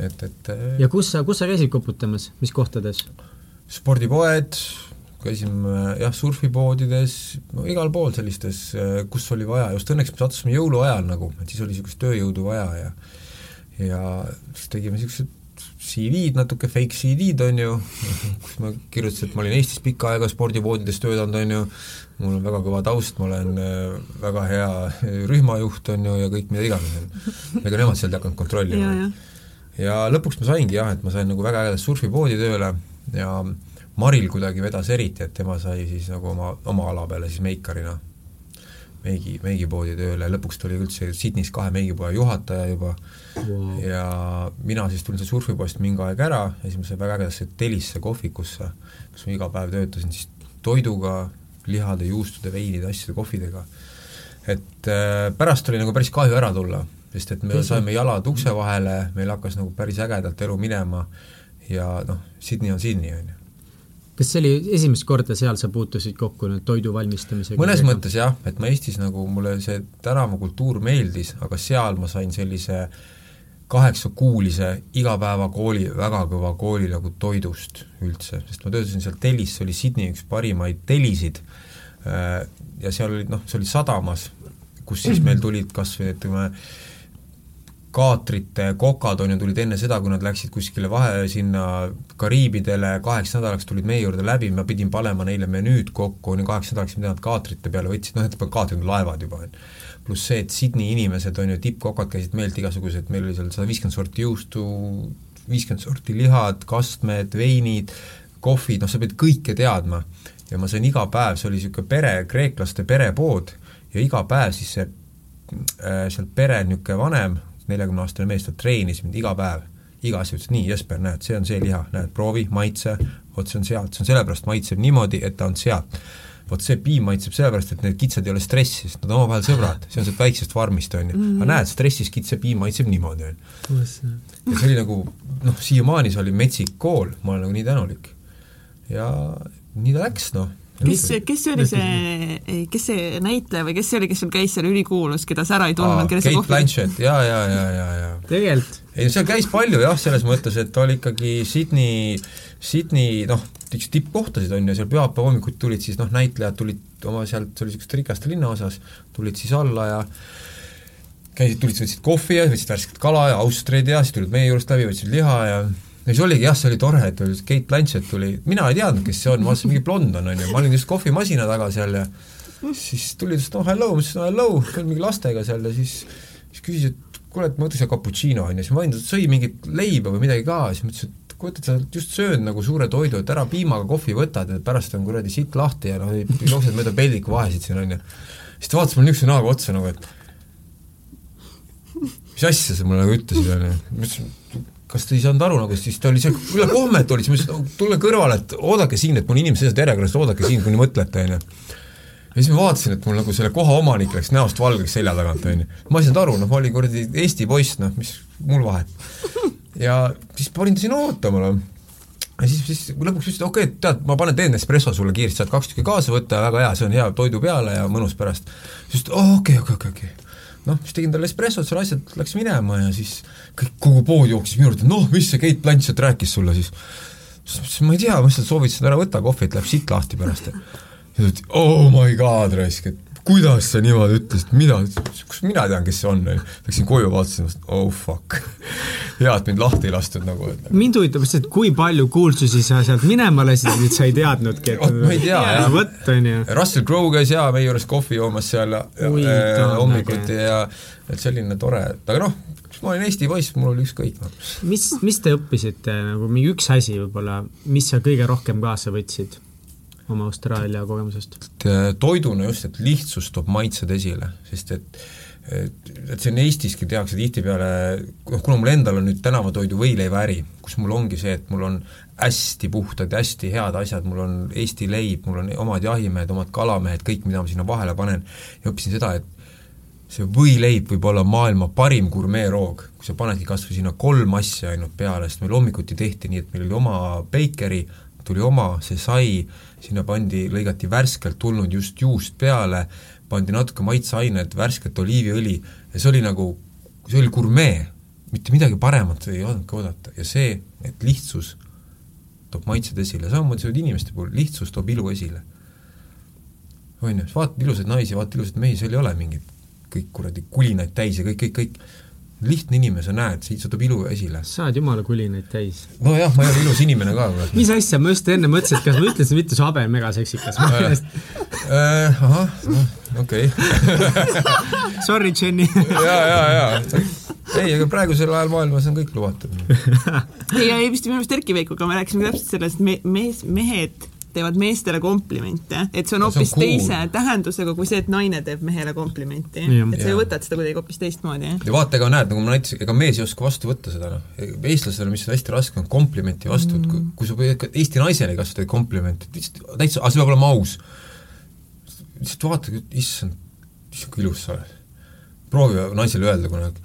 et, et ja kus sa, kus sa käisid koputamas, mis kohtades? Spordipoed, käisime jah, surfipoodides, no igal pool sellistes, kus oli vaja, just õnneks me sattusime jõuluajal nagu, et siis oli niisugust tööjõudu vaja ja ja siis tegime niisugused CV-d natuke, fake CV-d on ju, kus ma kirjutasin, et ma olin Eestis pikka aega spordipoodides töötanud, on ju, mul on väga kõva taust, ma olen äh, väga hea rühmajuht, on ju, ja kõik mida iganes. ega nemad sealt ei hakanud kontrollima. ja lõpuks ma saingi jah, et ma sain nagu väga ägedat surfipoodi tööle ja Maril kuidagi vedas eriti, et tema sai siis nagu oma, oma ala peale siis meikarina meigi, meigipoodi tööle, lõpuks tuli üldse Sydneys kahe meigipoe juhataja juba wow. ja mina siis tulin seal surfipoest mingi aeg ära ja siis ma sain väga ägedasse Telisse kohvikusse, kus ma iga päev töötasin siis toiduga, lihade, juustude, veinide, asjade, kohvidega. et äh, pärast oli nagu päris kahju ära tulla, sest et me saime jalad ukse vahele, meil hakkas nagu päris ägedalt elu minema ja noh, Sydney on Sydney, on ju kas see oli esimest korda seal sa puutusid kokku nüüd toidu valmistamisega? mõnes ega? mõttes jah, et ma Eestis nagu, mulle see tänavakultuur meeldis, aga seal ma sain sellise kaheksakuulise igapäevakooli, väga kõva kooli nagu toidust üldse, sest ma töötasin seal Tellis, see oli Sydney üks parimaid telisid äh, ja seal olid noh, see oli sadamas, kus siis meil tulid kas või ütleme, kaatrite kokad on ju, tulid enne seda, kui nad läksid kuskile vahe sinna Kariibidele, kaheks nädalaks tulid meie juurde läbi, ma pidin panema neile menüüd kokku, on ju, kaheks nädalaks, mida nad kaatrite peale võtsid, noh, et kaatrid on laevad juba, on ju. pluss see, et Sydney inimesed on ju, tippkokad käisid meilt igasugused, meil oli seal sada viiskümmend sorti juustu, viiskümmend sorti lihad, kastmed, veinid, kohvid, noh, sa pead kõike teadma. ja ma sain iga päev, see oli niisugune pere, kreeklaste perepood ja iga päev siis see äh, sealt pere niisugune vanem, neljakümne-aastane mees, ta treenis mind iga päev, iga asja, ütles nii, Jesper, näed, see on see liha, näed, proovi, maitse, vot see on sealt, see on sellepärast maitseb niimoodi, et ta on sealt. vot see piim maitseb sellepärast, et need kitsed ei ole stressis, nad on omavahel sõbrad, see on sealt väiksest farmist, on ju. aga mhm. näed, stressis kitse piim maitseb niimoodi, on ju. ja see oli nagu noh, siiamaani see oli metsik kool, ma olen nagu nii tänulik. ja nii ta läks, noh kes, kes oli see, kes see näitleja või kes see oli, kes sul käis seal ülikuulus, keda sa ära ei tundnud, keda sa Kate Blanchett, ja, ja, ja, ja, ja. tegelikult? ei, seal käis palju jah, selles mõttes, et ta oli ikkagi Sydney, Sydney noh, tippkohtasid on ju, seal pühapäeva hommikuti tulid siis noh, näitlejad tulid oma sealt, see oli niisugust rikaste linnaosas, tulid siis alla ja käisid, tulid, võtsid kohvi ja võtsid värsket kala ja austreid ja siis tulid meie juurest läbi, võtsid liha ja ja siis oligi jah, see oli tore, et oli Kate Blanchett tuli, mina ei teadnud, kes see on, ma vaatasin mingi blond on, on ju, ma olin just kohvimasina taga seal ja siis tuli ta, no hello, ma ütlesin no hello, mingi lastega seal ja siis siis küsis, et kuule, et ma võtaks cappuccino, on ju, siis ma vaatasin, ta sõi mingit leiba või midagi ka, siis ma ütlesin, et kuule, et sa just sööd nagu suure toidu, et ära piimaga kohvi võtad, et pärast on kuradi sitt lahti ja noh, jooksed mööda peldiku vahesid siin, on ju. siis ta vaatas mulle niisuguse näoga otsa nagu, et mis asja sa mulle nagu ütlesid, on ju, ma ütlesin, kas ta ei saanud aru nagu, siis ta oli seal üle kohmet oli, siis ma ütlesin, tulge kõrvale, et oodake siin, et mul inimesed seisavad järjekorras, oodake siin, kuni mõtlete, on ju. ja siis ma vaatasin, et mul nagu selle koha omanik läks näost valgeks selja tagant, on ju. ma ei saanud aru, noh, ma olin kuradi Eesti poiss, noh, mis mul vahet. ja siis panin ta sinna ootama, noh. ja siis, siis lõpuks ütlesin, okei okay,, tead, ma panen, teen espresso sulle kiiresti, saad kaks tükki kaasa võtta, väga hea, see on hea toidu peale ja mõnus pärast. siis ta, okei, okei, okei, okei noh, siis tegin talle espressot, seal asjad läks minema ja siis kõik, kogu pood jooksis minu juurde, noh, mis see Keit Blanchett rääkis sulle siis? siis ma ei tea, ma lihtsalt soovitasin, ära võta kohvit, läheb siit lahti pärast. ja ta ütles, oh my god, raisk, et kuidas sa niimoodi ütlesid, mida, kus mina tean, kes see on, läksin koju, vaatasin, oh fuck. hea, et mind lahti ei lastud nagu. mind huvitab lihtsalt, kui palju kuulsusi sa sealt minema lasid, et sa ei teadnudki, et ma ei tea, jah. vot, on ju. Russell Crowe käis jaa meie juures kohvi joomas seal äh, hommikuti ja et selline tore, aga noh, ma olin Eesti poiss, mul oli ükskõik no.. mis, mis te õppisite, nagu mingi üks asi võib-olla, mis sa kõige rohkem kaasa võtsid? Oma Austraalia kogemusest? toiduna just, et lihtsus toob maitsed esile, sest et et, et siin Eestiski tehakse tihtipeale, noh kuna mul endal on nüüd tänavatoidu võileivaäri, kus mul ongi see, et mul on hästi puhtad ja hästi head asjad, mul on Eesti leib, mul on omad jahimehed, omad kalamehed, kõik, mida ma sinna vahele panen, ja õppisin seda, et see võileib võib olla maailma parim gurmeeroog, kui sa panedki kas või sinna kolm asja ainult peale, sest meil hommikuti tehti nii, et meil oli oma beikeri, tuli oma, see sai, sinna pandi, lõigati värskelt tulnud just juust peale, pandi natuke maitseained, värsket oliiviõli ja see oli nagu, see oli gurmee. mitte midagi paremat ei olnudki oodata ja see, et lihtsus toob maitsed esile, samamoodi see inimeste puhul, lihtsus toob ilu esile. on ju, vaatad ilusaid naisi, vaatad ilusaid mehi, seal ei ole mingit kõik kuradi kulinaid täis ja kõik, kõik, kõik lihtne inimene, sa näed, see toob ilu esile. sa oled jumala kulinaid täis. nojah, ma ei ole ilus inimene ka. mis asja, ma just enne mõtlesin, et kas ma ütlesin mitte su habe on megaseksikas äh, ahah, okei. Sorry, Jenny ja, ja, ja ei, aga praegusel ajal maailmas on kõik lubatud. ei, ja vist minu arust Erki Veikoga me rääkisime täpselt sellest me-, mees, mehed teevad meestele komplimente, et see on hoopis cool. teise tähendusega kui see, et naine teeb mehele komplimenti. et sa ju võtad seda kuidagi hoopis teistmoodi. ja vaata, ega näed, nagu ma näitasin, ega mees ei oska vastu võtta seda, noh. eestlasele, mis on hästi raske, on komplimenti vastu mm., et kui, kui sa Eesti naisele kas teed komplimenti, täitsa, aga see peab olema aus. lihtsalt vaata, issand, issand kui ilus sa oled. proovi naisele öelda kunagi,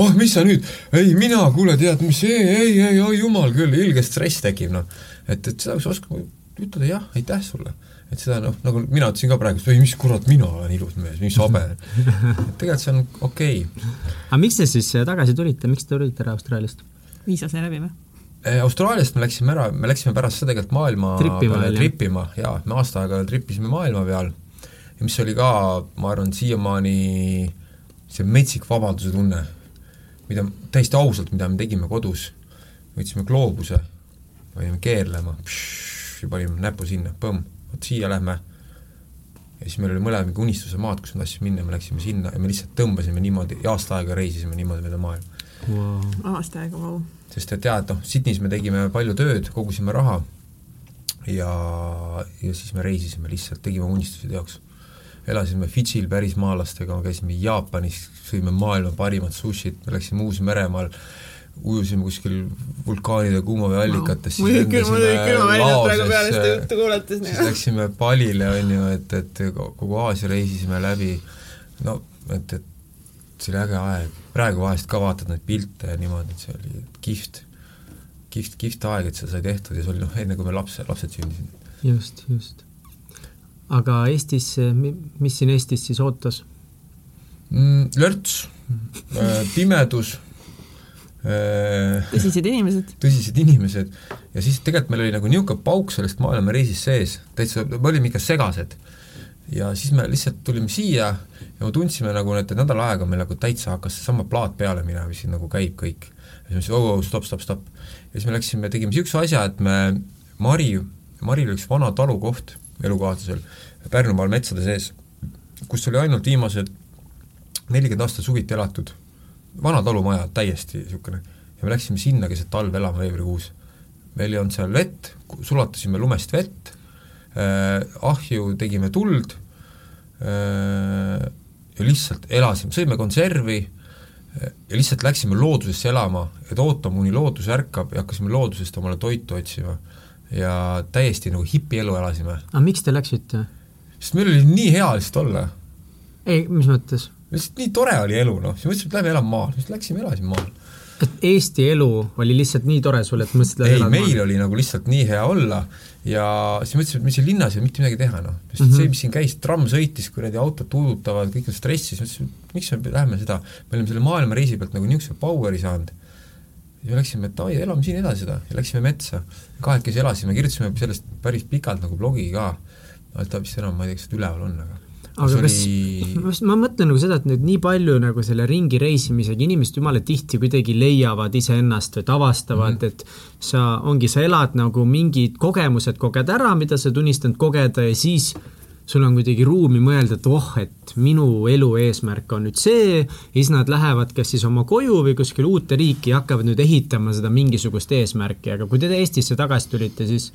oh mis sa nüüd, ei mina, kuule tead, mis ei, ei, ei, oi jumal küll, ilge stress tekib, noh. et, et seda, kui sa ütelda jah, aitäh sulle. et seda noh, nagu mina ütlesin ka praegu, ei mis kurat, mina olen ilus mees, mis habe. tegelikult see on okei okay.. aga miks te siis tagasi tulite, miks te tulite ära Austraaliast? viisa sai läbi või? Eh, Austraaliast me läksime ära, me läksime pärast seda tegelikult maailma tripima, peale tripima jaa, me aasta aega tripisime maailma peal ja mis oli ka, ma arvan, siiamaani see metsik vabaduse tunne, mida täiesti ausalt, mida me tegime kodus, võtsime gloobuse, panime keerlema, ja panime näpu sinna, põmm, vot siia lähme. ja siis meil oli mõlemal mingi unistuse maad, kus me tahtsime minna, me läksime sinna ja me lihtsalt tõmbasime niimoodi ja aasta aega reisisime niimoodi mööda maailma wow.. aasta aega, vau. sest et jaa, et noh, Sydneys me tegime palju tööd, kogusime raha ja, ja siis me reisisime lihtsalt, tegime unistusi teoks. elasime Fidžil pärismaalastega, käisime Jaapanis, sõime maailma parimat sushit, me läksime Uus-Meremaal ujusime kuskil vulkaanide kuumaveeallikates no,, siis lendasime Laosesse, siis läksime Palile, on ju, et, et kogu Aasia reisisime läbi, no et, et see oli äge aeg, praegu vahest ka vaatad neid pilte ja niimoodi, et see oli kihvt, kihvt, kihvt aeg, et seda sai tehtud ja see oli noh, enne kui meil lapse, lapsed sündisid. just, just. aga Eestis, mis siin Eestis siis ootas mm,? lörts, äh, pimedus tõsised inimesed. tõsised inimesed ja siis tegelikult meil oli nagu niisugune pauk sellest maailmareisist sees, täitsa, me olime ikka segased. ja siis me lihtsalt tulime siia ja me tundsime nagu, et nädal aega meil nagu täitsa hakkas seesama plaat peale minema, mis siin nagu käib kõik. ja siis me ütlesime, oh, stopp, stopp, stopp. ja siis me läksime, tegime niisuguse asja, et me Mari, Maril oli üks vana talukoht elukaaslasel Pärnumaal metsade sees, kus oli ainult viimased nelikümmend aastat suviti elatud vana talumaja, täiesti niisugune, ja me läksime sinna keset talve elama veebruarikuus. meil ei olnud seal vett, sulatasime lumest vett äh,, ahju tegime tuld äh, ja lihtsalt elasime, sõime konservi äh, ja lihtsalt läksime loodusesse elama, et ootama, kuni loodus ärkab ja hakkasime loodusest omale toitu otsima. ja täiesti nagu hipielu elasime. aga miks te läksite? sest meil oli nii hea lihtsalt olla. ei, mis mõttes? Lihtsalt nii tore oli elu, noh, siis mõtlesime, et lähme elame maal, siis läksime, elasime maal. et Eesti elu oli lihtsalt nii tore sulle, et mõtlesid, et ei, meil maal. oli nagu lihtsalt nii hea olla ja siis mõtlesime, et me siin linnas ei ole mitte midagi teha, noh. sest mm -hmm. see, mis siin käis, tramm sõitis, kuradi autod tuudutavad, kõik on stressis, mõtlesime, miks me läheme seda, me olime selle maailmareisi pealt nagu niisuguse power'i saanud. ja me läksime, et davai, elame siin edasi seda ja läksime metsa. kahekesi elasime, kirjutasime sellest päris pikalt nagu blogi ka. ta vist enam, ma ei tea, kas see üleval on, aga aga kas oli..., ma mõtlen nagu seda, et nüüd nii palju nagu selle ringi reisimisega inimesed jumala tihti kuidagi leiavad iseennast, et avastavad mm, -hmm. et sa, ongi, sa elad nagu mingid kogemused, koged ära, mida sa tunnistanud kogeda ja siis sul on kuidagi ruumi mõelda, et oh, et minu elu eesmärk on nüüd see, ja siis nad lähevad kas siis oma koju või kuskile uute riiki ja hakkavad nüüd ehitama seda mingisugust eesmärki, aga kui te Eestisse tagasi tulite, siis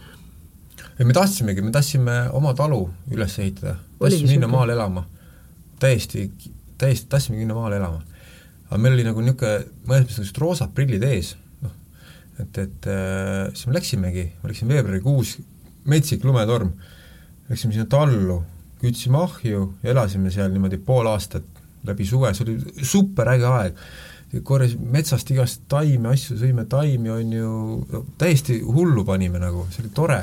ja me tahtsimegi, me tahtsime oma talu üles ehitada, tahtsime minna maale elama. täiesti, täiesti tahtsime minna maale elama. aga meil oli nagu niisugune, mõnes mõttes niisugused roosad prillid ees, noh, et, et äh, siis me läksimegi, me läksime veebruarikuus, metsik lumetorm, läksime sinna tallu, kütsime ahju ja elasime seal niimoodi pool aastat läbi suve, see oli super äge aeg korjasime metsast igast taimi, asju, sõime taimi, on ju, täiesti hullu panime nagu, see oli tore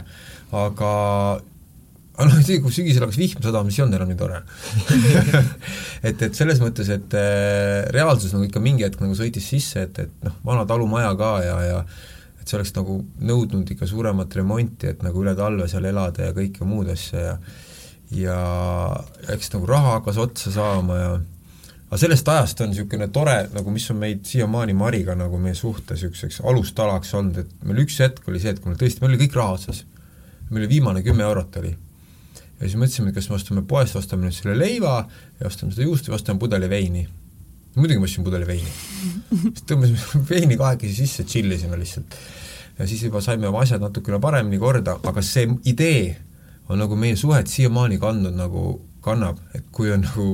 aga, aga noh, isegi kui sügisel hakkas vihma sadama, siis ei olnud enam nii tore. Et, et selles mõttes, et äh, reaalsus nagu ikka mingi hetk nagu sõitis sisse, et, et noh, vana talumaja ka ja, ja et see oleks nagu nõudnud ikka suuremat remonti, et nagu üle talve seal elada ja kõike muud asja ja ja eks nagu raha hakkas otsa saama ja aga sellest ajast on niisugune tore, nagu mis on meid siiamaani Mariga nagu meie suhte niisuguseks alustalaks olnud, et meil üks hetk oli see, et kui meil tõesti, meil oli kõik raha otsas. meil oli viimane kümme eurot oli. ja siis mõtlesime, et kas me ostame poest, ostame nüüd selle leiva ja ostame seda juustu ja ostame pudeli veini. muidugi ma ostsin pudeli veini. siis tõmbasime veini kahekesi sisse, tšillisime lihtsalt. ja siis juba saime oma asjad natukene paremini korda, aga see idee on nagu meie suhet siiamaani kandnud nagu kannab, et kui on nagu,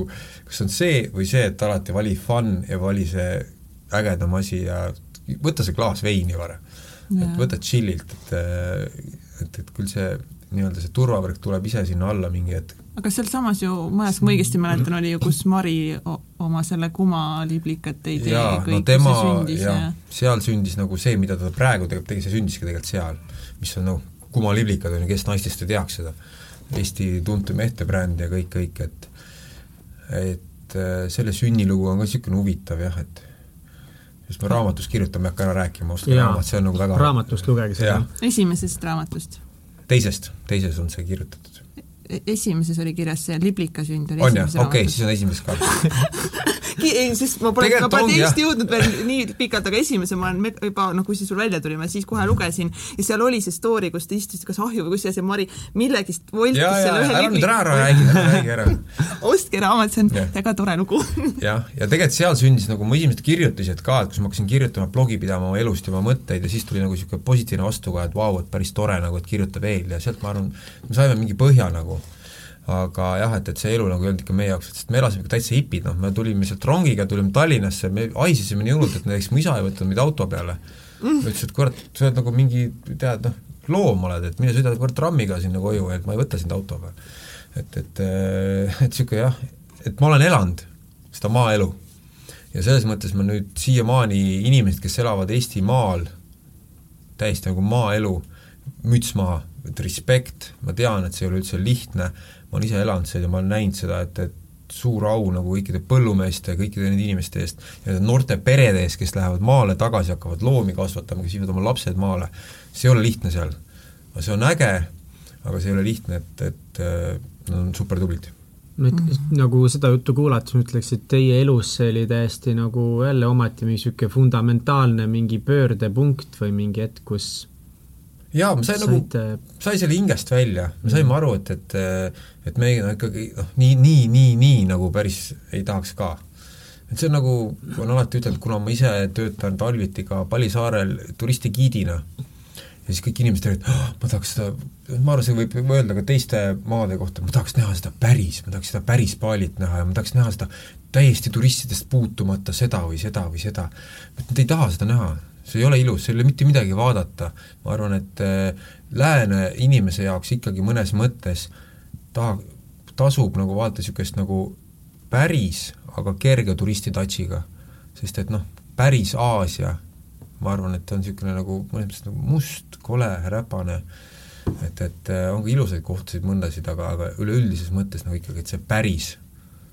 kas on see või see, et alati vali fun ja vali see ägedam asi ja võta see klaas veini varem. et võta chill'ilt, et, et, et küll see nii-öelda see turvavõrk tuleb ise sinna alla mingi hetk. aga sealsamas ju majas, kui ma õigesti mäletan, oli ju, kus Mari oma selle kumaliblikat tegi jaa, no tema, jah ja., seal sündis nagu see, mida ta praegu tegelikult tegi, see sündiski tegelikult seal, mis on noh, kumaliblikad on ju, kes naistest ei teaks seda Eesti tuntum ehtebränd ja kõik, kõik, et et äh, selle sünnilugu on ka niisugune huvitav jah, et just ma raamatus kirjutan, ma ei hakka ära rääkima, ostke raamat, see on nagu väga raamatust lugege seda. esimesest raamatust? teisest, teises on see kirjutatud. Esimeses oli kirjas see Liblika sünd oli on jah, okei okay,, siis on esimeses ka. Ei, sest ma pole, ma pole teist jõudnud veel nii pikalt, aga esimese ma olen juba, noh, kui see sul välja tuli, ma siis kohe lugesin. Ja seal oli see story, kus te istusite kas ahju või kus see, see Mari millegist voltis ja, selle ühe ära nüüd ära räägi, ära räägi ära. Ostke raamat, see on ja. väga tore lugu. Jah, ja tegelikult seal sündis nagu mu esimesed kirjutised ka, et kus ma hakkasin kirjutama blogi pidama oma elust ja oma mõtteid ja siis tuli nagu niisugune positiivne vastukaja, et vau, et päris tore nagu, et kirjuta veel ja sealt ma arvan, me saime mingi põhja nagu aga jah, et, et see elu nagu ei olnud ikka meie jaoks, sest me elasime ikka täitsa hipid, noh, me tulime sealt rongiga, tulime Tallinnasse, me haisesime nii hullult, et näiteks mu isa ei võtnud meid auto peale. Mm.. ütles, et kurat, sa oled nagu mingi, tead, noh, loom oled, et mine sõida kurat trammiga sinna koju, et ma ei võta sind auto peale. et, et, et niisugune jah, et ma olen elanud seda maaelu. Ja selles mõttes ma nüüd siiamaani inimesed, kes elavad Eestimaal, täiesti nagu maaelu, müts maha, et respekt, ma tean, et see ei ole üldse lihtne, ma olen ise elanud seal ja ma olen näinud seda, et, et suur au nagu kõikide põllumeeste, kõikide nende inimeste eest ja nende noorte perede eest, kes lähevad maale tagasi, hakkavad loomi kasvatama, kes viivad oma lapsed maale, see ei ole lihtne seal. see on äge, aga see ei ole lihtne, et, et nad on super tublid no et mm. nagu seda juttu kuulates ma ütleks, et teie elus see oli täiesti nagu jälle ometi mingi niisugune fundamentaalne mingi pöördepunkt või mingi hetk, kus jaa, ma sain nagu, sai selle hingest välja, me saime mm. aru, et, et et me ikkagi noh, nii, nii, nii, nii nagu päris ei tahaks ka. et see on nagu, olen alati ütelnud, kuna ma ise töötan talviti ka Palisaarel turistigiidina, ja siis kõik inimesed räägivad, oh, ma tahaks seda, ma arvan, see võib öelda ka teiste maade kohta, ma tahaks näha seda päris, ma tahaks seda päris paalit näha ja ma tahaks näha seda täiesti turistidest puutumata seda või seda või seda. Nad ei taha seda näha, see ei ole ilus, seal ei ole mitte midagi vaadata. ma arvan, et äh, lääne inimese jaoks ikkagi mõnes mõttes taha, tasub nagu vaadata niisugust nagu päris, aga kerge turistitatšiga. sest et noh, päris Aasia, ma arvan, et on niisugune nagu mõnes mõttes nagu must, kole, räpane, et, et äh, on ka ilusaid kohtasid mõndasid, aga, aga üleüldises mõttes nagu ikkagi, et see päris,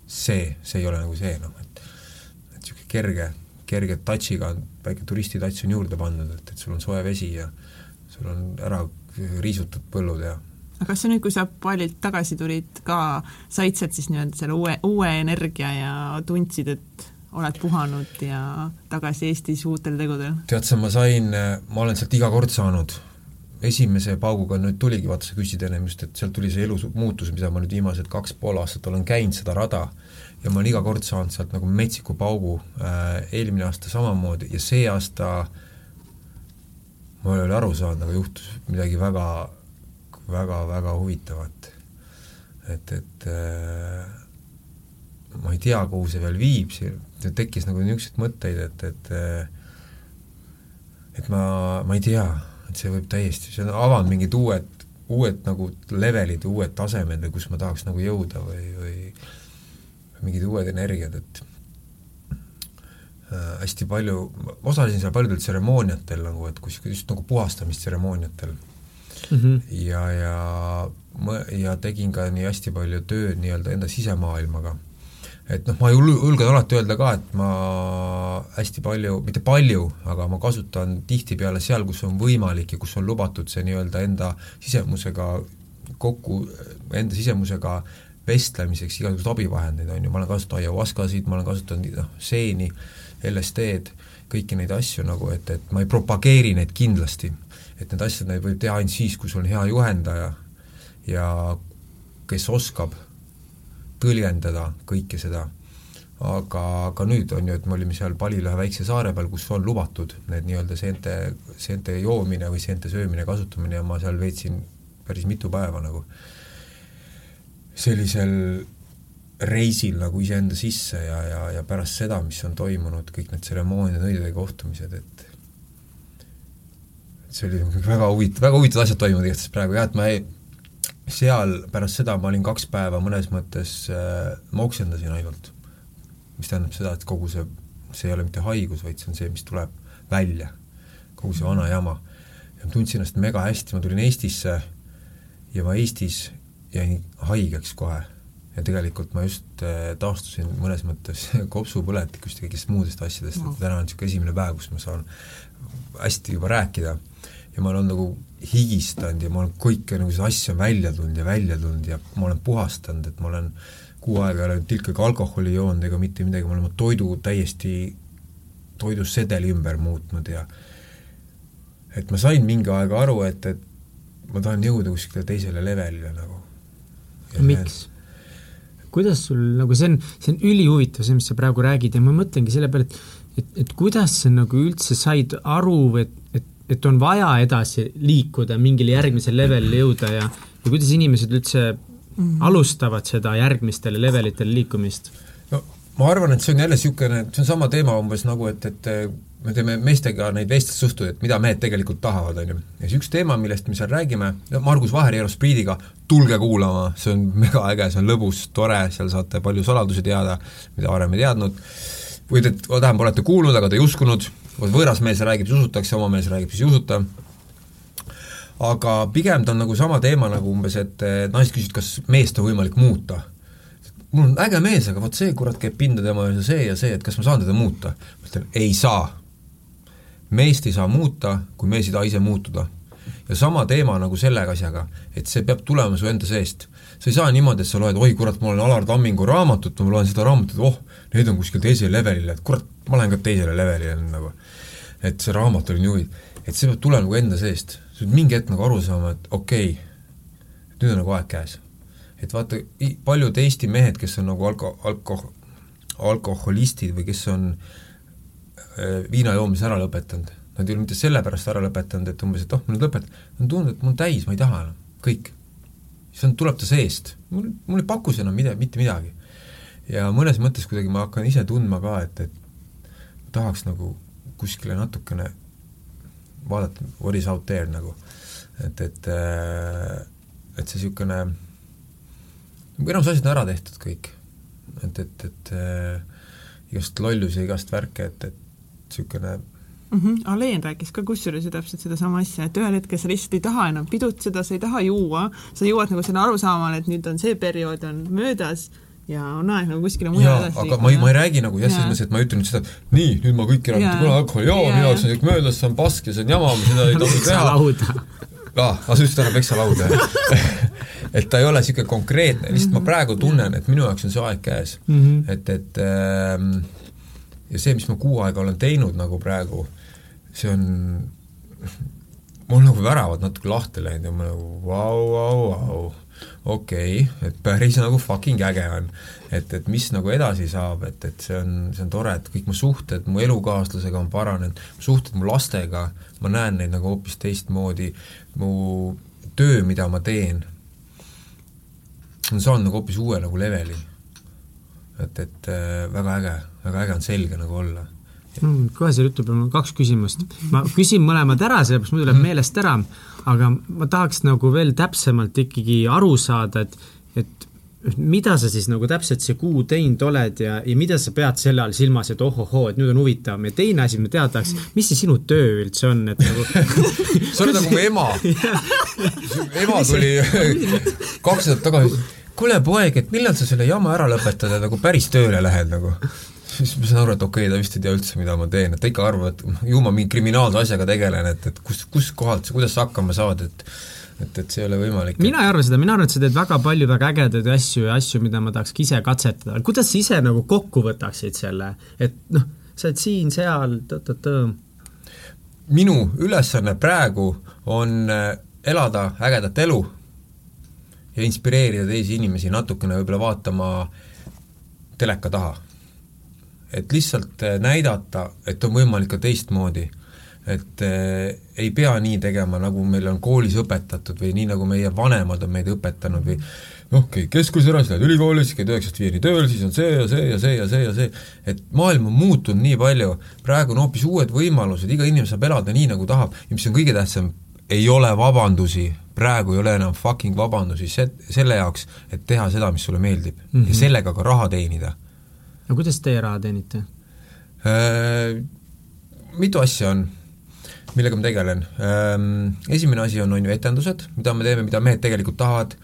see, see ei ole nagu see noh, et et niisugune kerge, kerge touch'iga, väike turistitouch on juurde pandud, et, et sul on soe vesi ja sul on ära riisutud põllud ja aga kas sa nüüd, kui sa pallilt tagasi tulid, ka said sealt siis nii-öelda selle uue, uue energia ja tundsid, et oled puhanud ja tagasi Eestis uutel tegudel? tead sa, ma sain, ma olen sealt iga kord saanud, esimese pauguga nüüd tuligi, vaata sa küsisid ennem just, et sealt tuli see elu muutus, mida ma nüüd viimased kaks pool aastat olen käinud seda rada ja ma olen iga kord saanud sealt nagu metsiku paugu äh,, eelmine aasta samamoodi ja see aasta ma ei ole aru saanud, aga juhtus midagi väga väga-väga huvitavat. et, et äh, ma ei tea, kuhu see veel viib, see tekkis nagu niisuguseid mõtteid, et, et äh, et ma, ma ei tea, et see võib täiesti, see avanud mingid uued, uued nagu levelid, uued tasemed või kus ma tahaks nagu jõuda või, või mingid uued energiad, et äh, hästi palju, osalesin seal paljudel tseremooniatel nagu, et kus just nagu puhastamistseremooniatel mm. -hmm. ja, ja ma ja tegin ka nii hästi palju tööd nii-öelda enda sisemaailmaga. et noh, ma julgen alati öelda ka, et ma hästi palju, mitte palju, aga ma kasutan tihtipeale seal, kus on võimalik ja kus on lubatud see nii-öelda enda sisemusega kokku, enda sisemusega vestlemiseks igasuguseid abivahendeid, on ju, ma olen kasutanud ayahuascasid, ma olen kasutanud noh, seeni, LSD-d, kõiki neid asju nagu, et, et ma ei propageeri neid kindlasti. et need asjad, neid võib teha ainult siis, kui sul on hea juhendaja ja kes oskab tõlgendada kõike seda. aga, aga nüüd on ju, et me olime seal Palil ühe väikse saare peal, kus on lubatud need nii-öelda seente, seente joomine või seente söömine, kasutamine ja ma seal veetsin päris mitu päeva nagu sellisel reisil nagu iseenda sisse ja, ja, ja pärast seda, mis on toimunud, kõik need tseremooniad, nõidade kohtumised, et see oli väga huvitav, väga huvitavad asjad toimuvad igatahes praegu jah, et ma ei, seal pärast seda ma olin kaks päeva mõnes mõttes äh,, ma oksendasin ainult. mis tähendab seda, et kogu see, see ei ole mitte haigus, vaid see on see, mis tuleb välja, kogu see vana jama. ja ma tundsin ennast mega hästi, ma tulin Eestisse ja ma Eestis jäin haigeks kohe ja tegelikult ma just äh, taastusin mõnes mõttes kopsupõletikust ja kõigist muudest asjadest no., et täna on niisugune esimene päev, kus ma saan hästi juba rääkida ja ma olen nagu higistanud ja ma olen kõike nagu seda asja välja tulnud ja välja tulnud ja ma olen puhastanud, et ma olen kuu aega ei ole tilkagi alkoholi joonud ega mitte midagi, ma olen oma toidu täiesti, toidusedeli ümber muutnud ja et ma sain mingi aeg aru, et, et ma tahan jõuda kuskile teisele levelile nagu. Miks? kuidas sul nagu see on, see on ülihuvitav, see, mis sa praegu räägid ja ma mõtlengi selle peale, et et, et kuidas sa nagu üldse said aru, et, et, et on vaja edasi liikuda, mingile järgmisele levelile jõuda ja ja kuidas inimesed üldse mm. alustavad seda järgmistele levelitele liikumist? Ma arvan, et see on jälle niisugune, see on sama teema umbes nagu, et, et me teeme meestega neid vestlussuhteid, et mida mehed tegelikult tahavad, on ju. ja siis üks teema, millest me seal räägime, Margus Vaher ja Eurospriidiga, tulge kuulama, see on mega äge, see on lõbus, tore, seal saate palju saladusi teada, mida varem ei teadnud, või te, tähendab, olete kuulnud, aga te ei uskunud, võõras mees räägib, siis usutakse, oma mees räägib, siis ei usuta, aga pigem ta on nagu sama teema nagu umbes, et naised küsisid, kas meest on võimalik muuta mul on äge mees, aga vot see kurat käib pinda tema ja see ja see, et kas ma saan teda muuta? ma ütlen, ei saa meest ei saa muuta, kui mees ei taha ise muutuda. ja sama teema nagu selle asjaga, et see peab tulema su enda seest. sa ei saa niimoodi, et sa loed, oi kurat, ma olen Alar Tammingu raamatut, ma loen seda raamatut, oh, need on kuskil teisel levelil, et kurat, ma lähen ka teisele levelile nagu. et see raamat oli nii huvitav, et see peab tulema nagu enda seest, sa pead mingi hetk nagu aru saama, et okei okay,, nüüd on nagu aeg käes. Et vaata, paljud Eesti mehed, kes on nagu alko-, alko-, alkoholistid või kes on äh, Äh, viina joomise ära lõpetanud. Nad ei ole mitte sellepärast ära lõpetanud, et umbes, et oh, ma nüüd lõpetan, nad tundnud, et mul on täis, ma ei taha enam, kõik. siis on, tuleb ta seest, mul, mul ei paku see enam mida, mitte midagi. ja mõnes mõttes kuidagi ma hakkan ise tundma ka, et, et tahaks nagu kuskile natukene vaadata, what is out there nagu, et, et äh, et see niisugune, enamus asjad on ära tehtud kõik. et, et, et äh, igast lollusi, igast värke, et, et niisugune mm -hmm. Aleen rääkis ka kusjuures ju täpselt sedasama asja, et ühel hetkel sa lihtsalt ei taha enam pidutseda, sa ei taha juua, sa jõuad nagu selle arusaamale, et nüüd on see periood on möödas ja on aeg nagu kuskile mujale edasi aga ma ei, ma ei räägi nagu jah, selles mõttes, et ma ei ütle nüüd seda, nii, nüüd ma kõik enam mitte kunagi alkoholi joo, minu jaoks on kõik möödas, see on pask ja see on jama, seda ei tohi teha. aa, aga sa ütlesid ära peksalauda, jah et ta ei ole niisugune konkreetne, lihtsalt ma praegu tunnen, et minu jaoks on see aeg käes mm. -hmm. et, et ähm, ja see, mis ma kuu aega olen teinud nagu praegu, see on, mul nagu väravad natuke lahti läinud ja ma nagu vau, vau, vau, okei okay,, et päris nagu fucking äge on. et, et mis nagu edasi saab, et, et see on, see on tore, et kõik mu suhted mu elukaaslasega on paranenud, suhted mu lastega, ma näen neid nagu hoopis teistmoodi, mu töö, mida ma teen, on saanud nagu hoopis uue nagu leveli. et, et äh, väga äge väga äge on selge nagu olla mm,. kohe selle jutu peale mul on kaks küsimust. ma küsin mõlemad ära, sellepärast muidu läheb mm. meelest ära, aga ma tahaks nagu veel täpsemalt ikkagi aru saada, et, et mida sa siis nagu täpselt see kuu teinud oled ja, ja mida sa pead selle all silmas, et ohohoo, et nüüd on huvitavam ja teine asi, ma teada tahaks, mis see sinu töö üldse on, et nagu sa oled nagu mu ema. Ema tuli kaks nädalat tagasi, kuule poeg, et millal sa selle jama ära lõpetad ja nagu päris tööle lähed nagu? Siis ma saan aru, et okei okay,, ta vist ei tea üldse, mida ma teen, et ta ikka arvab, et ju ma mingi kriminaalse asjaga tegelen, et, et kus, kus kohalt, kuidas sa hakkama saad, et et, et see ei ole võimalik. mina ei arva seda, mina arvan, et sa teed väga palju väga ägedaid asju ja asju, mida ma tahaks ise katsetada. kuidas sa ise nagu kokku võtaksid selle, et noh, sa oled siin-seal, tõ-tõ-tõ? minu ülesanne praegu on äh, elada ägedat elu ja inspireerida teisi inimesi natukene võib-olla vaatama teleka taha. et lihtsalt äh, näidata, et on võimalik ka teistmoodi et äh, ei pea nii tegema, nagu meil on koolis õpetatud või nii, nagu meie vanemad on meid õpetanud või noh, käid keskkoolis ära, siis lähed ülikooli, siis käid üheksast viieni tööl, siis on see ja see ja see ja see ja see, et maailm on muutunud nii palju, praegu on hoopis uued võimalused, iga inimene saab elada nii, nagu tahab ja mis on kõige tähtsam, ei ole vabandusi, praegu ei ole enam fucking vabandusi se-, selle jaoks, et teha seda, mis sulle meeldib mm -hmm. ja sellega ka raha teenida. no kuidas teie raha teenite äh,? Mitu asja on millega ma tegelen. Ehm, esimene asi on, on ju etendused, mida me teeme, mida mehed tegelikult tahavad,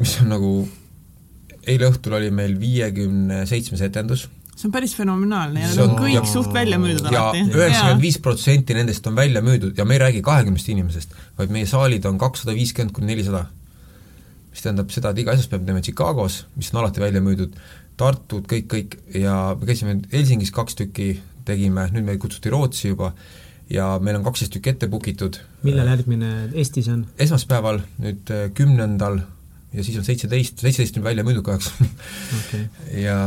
mis on nagu, eile õhtul oli meil viiekümne seitsmes etendus. see on päris fenomenaalne ja on kõik ja, suht välja müüdud alati. üheksakümmend viis protsenti nendest on välja müüdud ja me ei räägi kahekümnest inimesest, vaid meie saalid on kakssada viiskümmend kuni nelisada. mis tähendab seda, et iga esmaspäev teeme Chicagos, mis on alati välja müüdud, Tartud, kõik, kõik, ja me käisime Helsingis kaks tükki, tegime, nüüd meid kutsuti Rootsi juba, ja meil on kaksteist tükki ette book itud. millal järgmine Eestis on? esmaspäeval, nüüd äh, kümnendal ja siis on seitseteist, seitseteist on välja müüdud kahjuks okay. ja,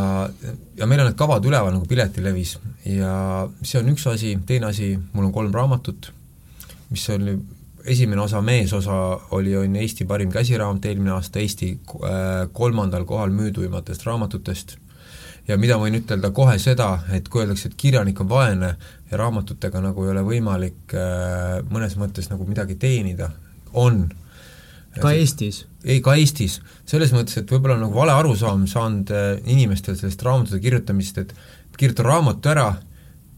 ja meil on need kavad üleval nagu Piletilevis ja see on üks asi, teine asi, mul on kolm raamatut, mis on esimene osa, meesosa oli, on Eesti parim käsiraamat eelmine aasta Eesti äh, kolmandal kohal müüduimatest raamatutest ja mida võin ütelda kohe seda, et kui öeldakse, et kirjanik on vaene ja raamatutega nagu ei ole võimalik äh, mõnes mõttes nagu midagi teenida, on. ka Eestis? ei, ka Eestis. selles mõttes, et võib-olla on nagu vale arusaam saanud äh, inimestel sellest raamatute kirjutamisest, et kirjutan raamatu ära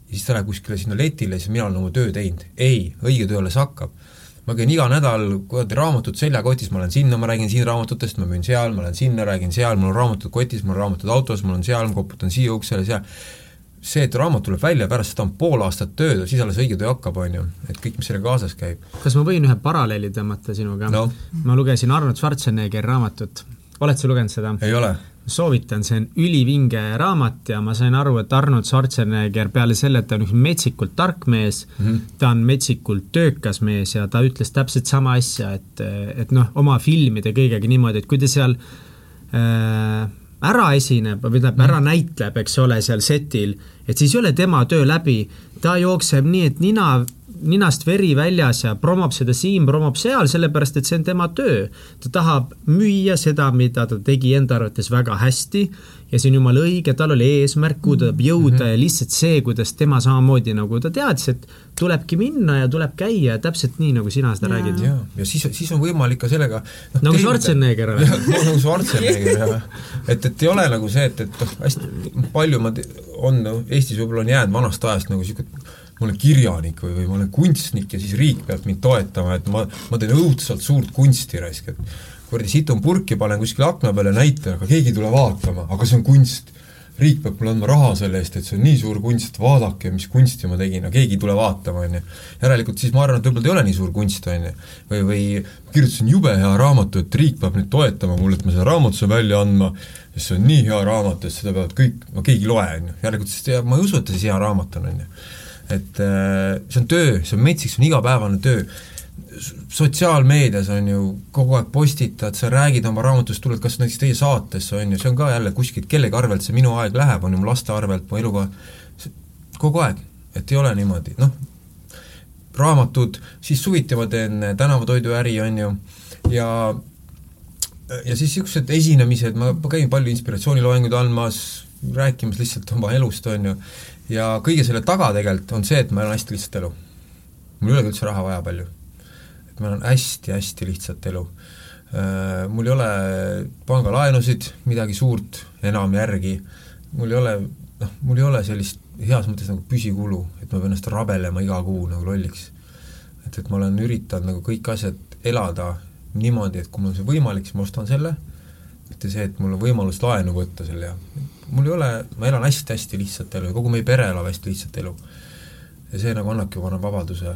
siis ta läheb kuskile sinna letile ja siis mina olen oma töö teinud. ei, õige töö alles hakkab ma käin iga nädal kuradi raamatut seljakotis, ma lähen sinna, ma räägin siin raamatutest, ma müün seal, ma lähen sinna, räägin seal, mul on raamatud kotis, mul on raamatud autos, mul on seal, ma koputan siia uksele, seal, see, et raamat tuleb välja, pärast seda on pool aastat tööd, siis alles õige töö hakkab, on ju, et kõik, mis sellega kaasas käib. kas ma võin ühe paralleeli tõmmata sinuga no.? ma lugesin Arnold Schwarzeneggeri raamatut, oled sa lugenud seda? ei ole soovitan, see on ülivinge raamat ja ma sain aru, et Arnold Schwarzenegger peale selle, et ta on üks metsikult tark mees mm, -hmm. ta on metsikult töökas mees ja ta ütles täpselt sama asja, et, et noh, oma filmide kõigega niimoodi, et kui ta seal äh, ära esineb või tähendab, ära mhm. näitleb, eks ole, seal setil, et siis ei ole tema töö läbi, ta jookseb nii, et nina ninast veri väljas ja promob seda siin, promob seal, sellepärast et see on tema töö. ta tahab müüa seda, mida ta tegi enda arvates väga hästi ja see on jumala õige, tal oli eesmärk, kuhu ta tahab jõuda mm -hmm. ja lihtsalt see, kuidas tema samamoodi nagu ta teadis, et tulebki minna ja tuleb käia täpselt nii, nagu sina seda ja. räägid. jaa, ja siis, siis on võimalik ka sellega no, nagu Schwarzenegger või? nagu Schwarzenegger, jah. et, et ei ole nagu see, et, et noh, hästi palju ma on, Eestis võib-olla on jäänud vanast ajast nagu niisugune ma olen kirjanik või, või ma olen kunstnik ja siis riik peab mind toetama, et ma, ma teen õudselt suurt kunsti raisk, et kuradi situn purki, panen kuskile akna peale, näitan, aga keegi ei tule vaatama, aga see on kunst. riik peab mulle andma raha selle eest, et see on nii suur kunst, vaadake, mis kunsti ma tegin, aga keegi ei tule vaatama, on ju. järelikult siis ma arvan, et võib-olla ta ei ole nii suur kunst, on ju. või, või kirjutasin jube hea raamatu, et riik peab nüüd toetama mulle, et ma selle raamatu saan välja andma, sest see on nii hea raamat, et seda peavad kõik, no keegi ei loe, on ju. järelikult siis ma ei usu, et see siis hea raamat on, on ju et äh, see on töö, see on metsik, see on igapäevane töö. sotsiaalmeedias on ju, kogu aeg postitad, sa räägid oma raamatust, tuled kas näiteks teie saatesse, on ju, see on ka jälle kuskilt kellegi arvelt, see minu aeg läheb, on ju, mu laste arvelt, mu elukoha, kogu aeg, et ei ole niimoodi, noh, raamatud, siis suviti ma teen tänavatoiduäri, on ju, ja ja siis niisugused esinemised, ma käin palju inspiratsiooniloenguid andmas, rääkimas lihtsalt oma elust, on ju, ja kõige selle taga tegelikult on see, et ma elan hästi lihtsat elu. mul ei olegi üldse raha vaja palju. et ma elan hästi-hästi lihtsat elu. mul ei ole pangalaenusid, midagi suurt enam järgi, mul ei ole, noh, mul ei ole sellist heas mõttes nagu püsikulu, et ma pean ennast rabelema iga kuu nagu lolliks. et, et ma olen üritanud nagu kõik asjad elada niimoodi, et kui mul on see võimalik, siis ma ostan selle, mitte see, et mul on võimalus laenu võtta selle ja mul ei ole, ma elan hästi-hästi lihtsat elu ja kogu meie pere elab hästi lihtsat elu. ja see nagu annabki, arvan, vabaduse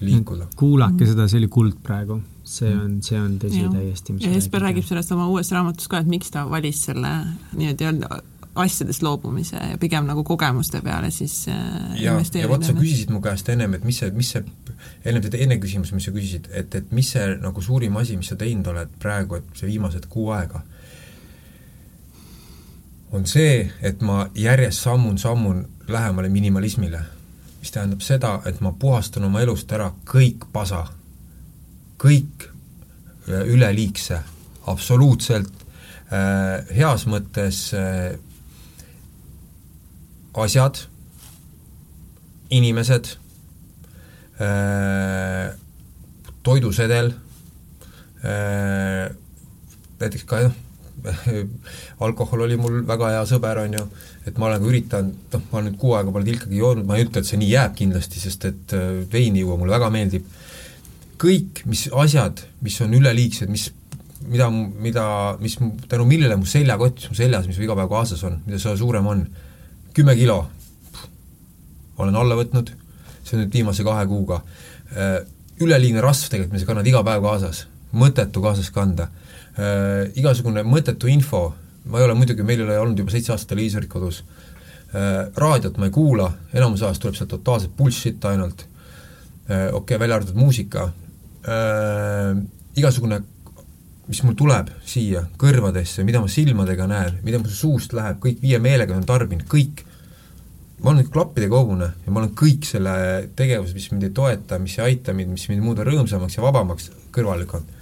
liikuda. kuulake seda, see oli kuld praegu. see on, see on tõsi ja. täiesti. ja Jesper räägib sellest oma uues raamatus ka, et miks ta valis selle nii-öelda asjadest loobumise ja pigem nagu kogemuste peale siis äh, ja, ja vot sa küsisid mu käest ennem, et mis see, mis see, ennem seda enne küsimus, mis sa küsisid, et, et mis see nagu suurim asi, mis sa teinud oled praegu, et see viimased kuu aega, on see, et ma järjest sammun-sammun lähemale minimalismile. mis tähendab seda, et ma puhastan oma elust ära kõik pasa, kõik üleliigse, absoluutselt äh, heas mõttes äh, asjad, inimesed, äh, toidusedel, äh, näiteks ka noh, alkohol oli mul väga hea sõber, on ju, et ma olen ka üritanud, noh, ma nüüd kuu aega pole tilkagi joonud, ma ei ütle, et see nii jääb kindlasti, sest et äh, veini juua mulle väga meeldib, kõik, mis asjad, mis on üleliigsed, mis mida, mida, mis, tänu millele mu seljakott, mis mu seljas, mis mu iga päev kaasas on, mida see suurem on, kümme kilo. Olen alla võtnud, see on nüüd viimase kahe kuuga. Äh, üleliigne rasv tegelikult, mida sa kannad iga päev kaasas, mõttetu kaasas kanda. Äh, igasugune mõttetu info, ma ei ole muidugi, meil ei ole olnud juba seitse aastat televiisorit kodus, äh, raadiot ma ei kuula, enamus ajast tuleb sealt totaalset bullshit ainult, okei okay,, välja arvatud muusika, igasugune mis mul tuleb siia kõrvadesse, mida ma silmadega näen, mida mu suust läheb, kõik viie meelega olen tarbinud, kõik. Ma olen klappidega hobune ja ma olen kõik selle tegevuse, mis mind ei toeta, mis ei aita mind, mis mind muuda rõõmsamaks ja vabamaks, kõrvale lükanud.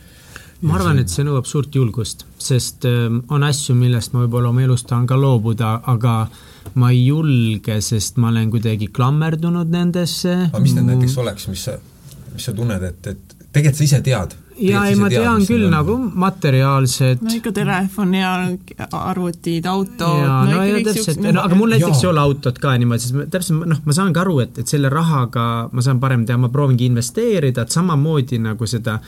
ma arvan, et see nõuab suurt julgust, sest ähm, on asju, millest ma võib-olla oma elus tahan ka loobuda, aga ma ei julge, sest ma olen kuidagi klammerdunud nendesse. aga mis need näiteks oleks, mis sa, mis sa tunned, et, et tegelikult sa ise tead ja ei, ma tean küll nagu materiaalsed. no ikka telefon ja arvutid, autod. no, no ja täpselt, no aga mul näiteks ei ole autot ka niimoodi, siis täpselt noh, ma saangi aru, et, et selle rahaga ma saan parem teha, ma proovingi investeerida, et samamoodi nagu seda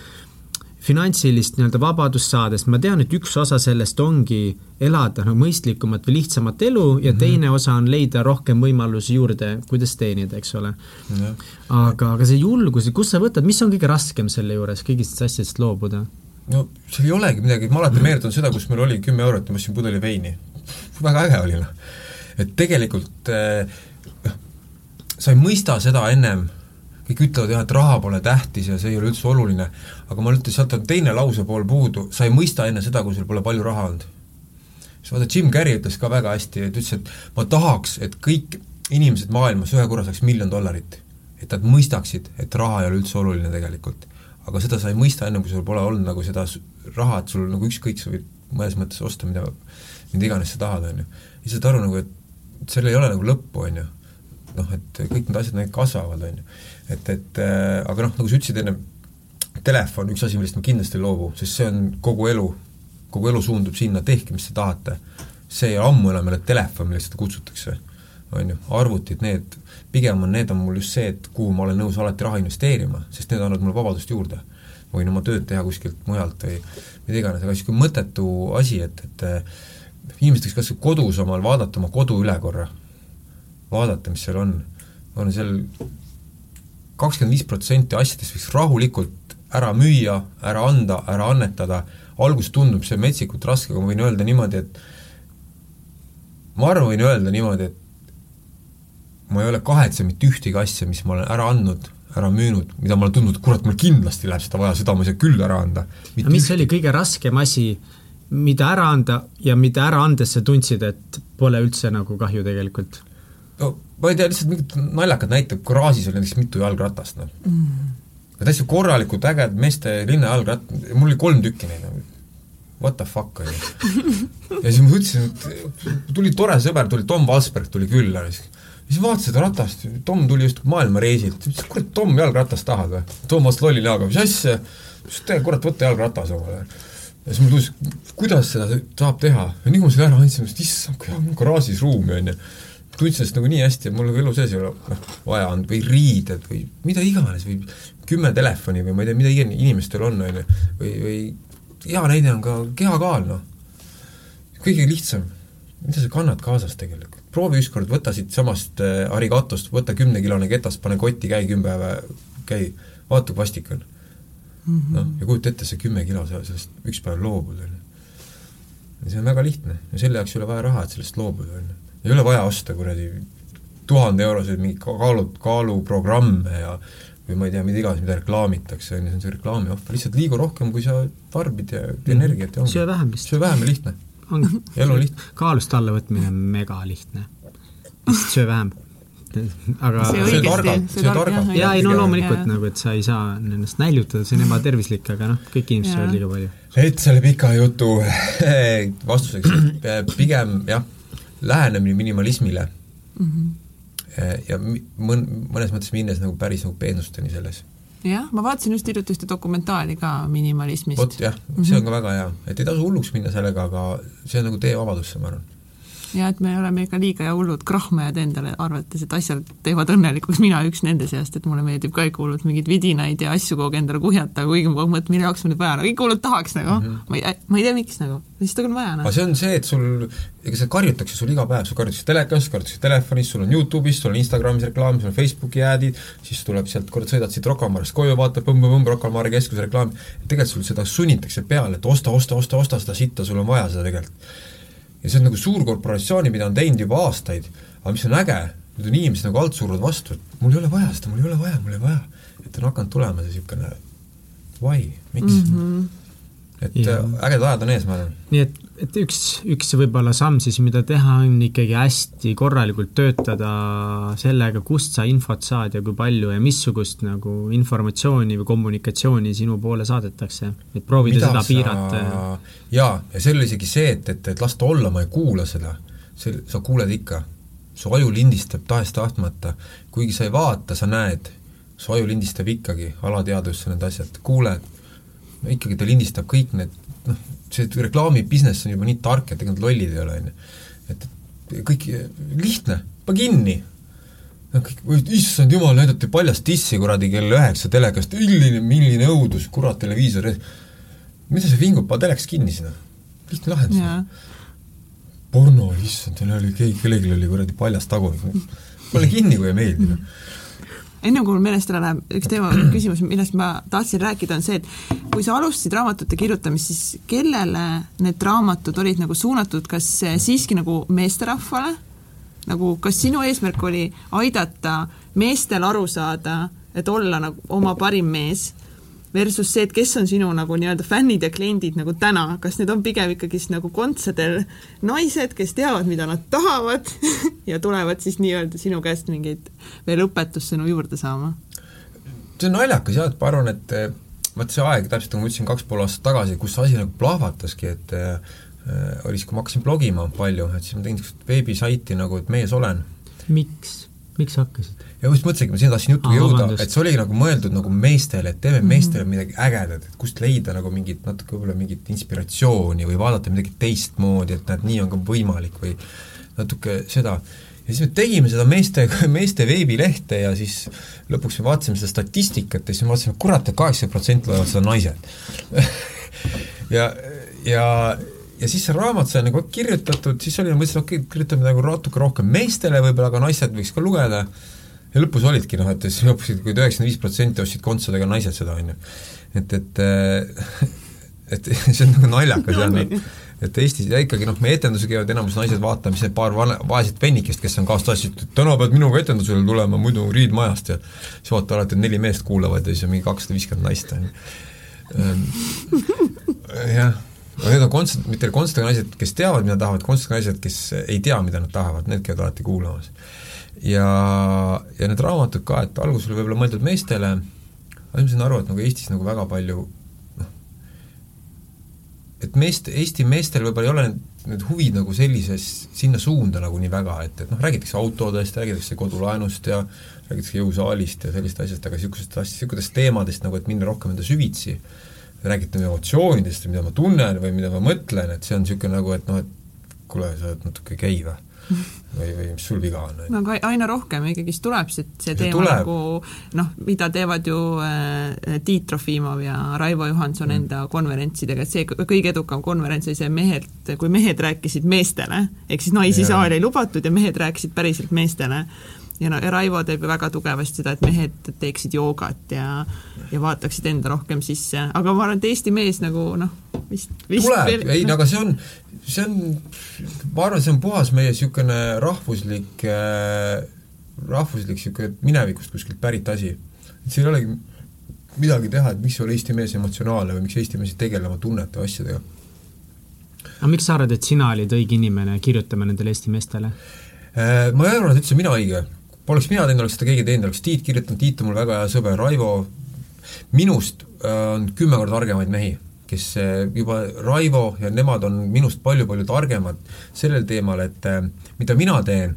finantsilist nii-öelda vabadust saades, ma tean, et üks osa sellest ongi elada no mõistlikumat või lihtsamat elu ja mm -hmm. teine osa on leida rohkem võimalusi juurde, kuidas teenida, eks ole. aga, aga see julgus, kust sa võtad, mis on kõige raskem selle juures, kõigist asjadest loobuda? no seal ei olegi midagi, ma alati meenutan seda, kus meil oli kümme eurot ja ma ostsin pudeli veini. väga äge oli noh. et tegelikult eh, noh äh,, sa ei mõista seda ennem kõik ütlevad jah, et raha pole tähtis ja see ei ole üldse oluline, aga ma ütlen, sealt on teine lausepool puudu, sa ei mõista enne seda, kui sul pole palju raha olnud. siis vaata, Jim Carrey ütles ka väga hästi, et ütles, et ma tahaks, et kõik inimesed maailmas ühe korra saaks miljon dollarit. et nad mõistaksid, et raha ei ole üldse oluline tegelikult. aga seda sa ei mõista enne, kui sul pole olnud nagu seda raha, et sul nagu ükskõik, sa võid mõnes mõttes osta, mida, mida iganes sa tahad, on ju. ja saad aru nagu, et seal ei ole nagu lõppu, on ju. noh, et kõik need asjad, need kasvavad, on ju et, et äh, aga noh, nagu sa ütlesid enne, telefon, üks asi, millest ma kindlasti ei loobu, sest see on kogu elu, kogu elu suundub sinna, tehke, mis te tahate. see ei ole ammu enam ole telefon, millest seda kutsutakse, on ju, arvutid, need, pigem on, need on mul just see, et kuhu ma olen nõus alati raha investeerima, sest need annavad mulle vabadust juurde. võin oma tööd teha kuskilt mujalt või mida iganes, aga niisugune mõttetu asi, et, et äh, inimesed võiks kas või kodus omal vaadata oma kodu üle korra, vaadata, mis seal on, on seal kakskümmend viis protsenti asjadest võiks rahulikult ära müüa, ära anda, ära annetada, alguses tundub see metsikult raske, aga ma võin öelda niimoodi, et ma arvan, võin öelda niimoodi, et ma ei ole kahetsenud mitte ühtegi asja, mis ma olen ära andnud, ära müünud, mida ma olen tundnud, kurat, mul kindlasti läheb seda vaja, seda ma ei saa küll ära anda. aga mis ühtegi. oli kõige raskem asi, mida ära anda ja mida ära andes sa tundsid, et pole üldse nagu kahju tegelikult? no ma ei tea, lihtsalt mingid naljakad näited, garaažis oli näiteks mitu jalgratast, noh mm.. Täitsa korralikud ägedad meeste linnajalgratt-, mul oli kolm tükki neid, nagu what the fuck, on ju. ja siis ma mõtlesin, et tuli tore sõber, tuli Tom Valsberg tuli külla, siis vaatasin seda ratast, Tom tuli just maailmareisilt, ütles, kurat, Tom, jalgratast tahad või? Toomas lolli näoga, mis asja? ütles, et kurat, võta jalgratas omale. ja siis mul tundus, kuidas seda saab teha ja nii kui ma selle ära andsin, mõtlesin, issand, kui on garaažis ruumi, on ju. Tundsin ennast nagu nii hästi, et mul nagu elu sees ei ole noh, vaja olnud või riided või mida iganes või kümme telefoni või ma ei tea, mida inimestel on, on ju, või, või hea näide on ka kehakaal, noh. kõige lihtsam, mida sa kannad kaasas tegelikult? proovi ükskord, võta siitsamast äh, arigatost, võta kümnekilone ketas, pane kotti, käi kümme päeva, käi, vaata kui vastik on -hmm.. noh, ja kujuta ette, see kümme kilo, sa sellest üks päev loobud, on ju. ja see on väga lihtne ja selle jaoks ei ole vaja raha, et sellest loobuda, on ju. Ei ole vaja osta kuradi tuhande euroseid mingeid kaalu, kaaluprogramme ja või ma ei tea, mida iganes, mida reklaamitakse, on ju, see on see reklaami ohver, lihtsalt liigu rohkem, kui sa tarbid ja energiat ja ongi. söö vähem vist. söö vähem ja lihtne elu on lihtne. kaalust alla võtmine on mega lihtne. lihtsalt söö vähem. aga söö targalt, söö targalt. jaa, ei no loomulikult nagu, et sa ei saa ennast näljutada, see on ebatervislik, aga noh, kõik inimesed söövad liiga palju. et selle pika jutu vastuseks, pigem jah, lähenemine minimalismile mm. -hmm. ja mõn-, mõnes mõttes minnes nagu päris nagu peenusteni selles jah, ma vaatasin just hiljuti ühte dokumentaali ka minimalismist. vot jah, see on ka väga hea, et ei tasu hulluks minna sellega, aga see on nagu tee vabadusse, ma arvan ja et me oleme ikka liiga hullud krahmajad endale, arvates, et asjad teevad õnnelikuks, mina üks nende seast, et mulle meeldib ka ikka hullult mingeid vidinaid ja asju kogu aeg endale kuhjata, kuigi ma mõtlen, mille jaoks mul nüüd vaja, no ikka hullult tahaks nagu. Mm, -hmm. ma ei, ma ei tea, miks nagu, lihtsalt on vaja noh. aga see on see, et sul, ega see karjutakse sul iga päev, sul karjutakse telekas, karjutakse telefonis, sul on Youtube'is, sul on Instagramis reklaam, sul on Facebooki ad'id, siis tuleb sealt, kurat, sõidad siit Marest koju, vaatad põmm-põmm, Rocca Mare keskuse reklaam, tegelikult sul seda sunnitakse peale, et osta, osta, osta, osta seda sitta, sul on vaja seda tegelikult ja see on nagu suurkorporatsiooni, mida on teinud juba aastaid, aga mis on äge, nüüd on inimesed nagu alt suruvad vastu, et mul ei ole vaja seda, mul ei ole vaja, mul ei ole vaja. et on hakanud tulema see niisugune why, miks mm? -hmm. et ja. Äh, ägedad ajad on ees, ma arvan. nii et et üks, üks võib-olla samm siis, mida teha, on ikkagi hästi korralikult töötada sellega, kust sa infot saad ja kui palju ja missugust nagu informatsiooni või kommunikatsiooni sinu poole saadetakse, et proovida mida seda sa... piirata. jaa, ja see oli isegi see, et, et, et las ta olla, ma ei kuula seda, see, sa kuuled ikka. su aju lindistab tahes-tahtmata, kuigi sa ei vaata, sa näed, su aju lindistab ikkagi, alateadvusse need asjad, kuuled, no ikkagi ta lindistab kõik need noh, see reklaami business on juba nii tark, et ega nad lollid ei ole, on ju. et kõik, lihtne, pane kinni. noh, kõik, issand jumal, näidati paljast tissi kuradi kell üheksa telekast, milline, milline õudus, kurat, televiisor, mida sa vingud, pane telekas kinni sinna. lihtne lahendus. porno, issand, seal oli, keegi, kellelgi oli kuradi paljas tagumik. pane kinni, kui ei meeldi, noh enne kui mul meelest ära läheb, üks teema, küsimus, millest ma tahtsin rääkida, on see, et kui sa alustasid raamatute kirjutamist, siis kellele need raamatud olid nagu suunatud, kas siiski nagu meesterahvale, nagu kas sinu eesmärk oli aidata meestel aru saada, et olla nagu oma parim mees versus see, et kes on sinu nagu nii-öelda fännid ja kliendid nagu täna, kas need on pigem ikkagist nagu kontsadel naised, kes teavad, mida nad tahavad ja tulevad siis nii-öelda sinu käest mingeid veel õpetussõnu juurde saama? see on naljakas jah, et ma arvan, et eh, vaat see aeg, täpselt nagu ma ütlesin kaks pool aastat tagasi, kus see asi nagu plahvataski, et äh, oli siis, kui ma hakkasin blogima palju, et siis ma tegin niisugust veebisaiti nagu, et mees olen. miks, miks hakkasid? Ja just mõtlesingi, ma sinna tahtsin jutuga jõuda, et see oligi nagu mõeldud nagu meestele, et teeme mm -hmm. meestele midagi ägedat, et kust leida nagu mingit natuke võib-olla mingit inspiratsiooni või vaadata midagi teistmoodi, et näed, nii on ka võimalik või natuke seda. ja siis me tegime seda meeste, meeste veebilehte ja siis lõpuks me vaatasime seda statistikat ja siis me vaatasime, kurat, et kaheksakümmend protsenti loevad seda naised ja, ja ja siis see raamat sai nagu kirjutatud, siis oli, mõtlesin, okei okay,, kirjutame nagu natuke rohkem meestele võib-olla, aga naised võiks ka lugeda ja lõpus olidki noh, et siis lõpus, kui üheksakümmend viis protsenti ostsid kontsadega naised seda, on ju. et, et et see on nagu naljakas jah, et et Eestis ja ikkagi noh, meie etendusega käivad enamus naised vaatama, mis need paar vana, vaesed vennikest, kes on et täna pead minuga etendusele tulema, muidu riid majast ja siis vaata alati, et neli meest kuulavad ja siis on mingi kakssada viiskümmend naist, on ju. Ehm, jah, no need on kontsert, mitte kontserdiga naised, kes teavad, mida tahavad, kontserdiga naised, kes ei tea, mida nad tahavad, need käivad alati kuulamas ja, ja need raamatud ka, et alguses oli võib-olla mõeldud meestele, aga ma sain aru, et nagu Eestis nagu väga palju noh, et meest, Eesti meestel võib-olla ei ole need huvid nagu sellises, sinna suunda nagu nii väga, et, et noh, räägitakse autodest, räägitakse kodulaenust ja räägitakse jõusaalist ja sellist asjast, aga niisugusest asjast, niisugustest teemadest nagu, et minna rohkem enda süvitsi, räägite emotsioonidest, mida ma tunnen või mida ma mõtlen, et see on niisugune nagu, et noh, et kuule, sa oled natuke gei või? Või, või mis sul viga on? no aga aina rohkem ikkagist tuleb see, see See teema tuleb. nagu noh, mida teevad ju äh, Tiit Trofimov ja Raivo Johanson mm. enda konverentsidega, et see kõige edukam konverents oli see mehed, kui mehed rääkisid meestele, ehk siis naisi Jaa. saali ei lubatud ja mehed rääkisid päriselt meestele. ja no ja Raivo teeb ju väga tugevasti seda, et mehed teeksid joogat ja ja vaataksid enda rohkem sisse, aga ma arvan, et Eesti mees nagu noh, vist, vist tuleb, ei no aga see on, see on, ma arvan, see on puhas meie niisugune rahvuslik äh, rahvuslik niisugune minevikust kuskilt pärit asi. et siin ei olegi midagi teha, et miks ei ole Eesti mees emotsionaalne või miks Eesti mees ei tegele oma tunnete ja asjadega. aga miks sa arvad, et sina olid õige inimene kirjutama nendele Eesti meestele? Äh, Ma ei arva, et üldse mina õige. Poleks mina teinud, oleks seda keegi teinud, oleks Tiit kirjutanud, Tiit on mul väga hea sõber, Raivo, minust äh, on kümme korda targemaid mehi, kes äh, juba, Raivo ja nemad on minust palju-palju targemad sellel teemal, et äh, mida mina teen,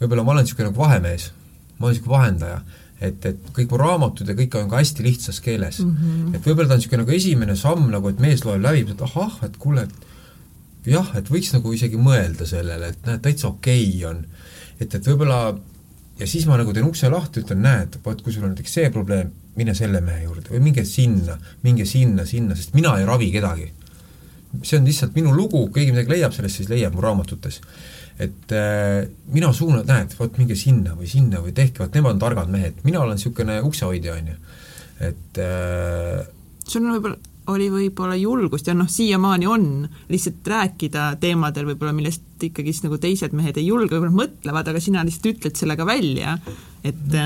võib-olla ma olen niisugune nagu vahemees, ma olen niisugune vahendaja, et, et kõik mu raamatud ja kõik on ka hästi lihtsas keeles mm. -hmm. et võib-olla ta on niisugune nagu esimene samm nagu, et mees loeb läbi, et ahah, et kuule, et jah, et võiks nagu isegi mõelda sellele, et näed, täitsa okei okay on. et, et võib-olla ja siis ma nagu teen ukse lahti, ütlen, näed, vot kui sul on näiteks see probleem, mine selle mehe juurde või minge sinna, minge sinna, sinna, sest mina ei ravi kedagi. see on lihtsalt minu lugu, keegi midagi leiab sellest, siis leiab mu raamatutes. et äh, mina suunan, näed, vot minge sinna või sinna või tehke, vot nemad on targad mehed, mina olen niisugune uksehoidja, on ju. et äh, sul on võib-olla, oli võib-olla julgust ja noh, siiamaani on lihtsalt rääkida teemadel võib-olla, millest ikkagist nagu teised mehed ei julge, võib-olla mõtlevad, aga sina lihtsalt ütled selle ka välja, et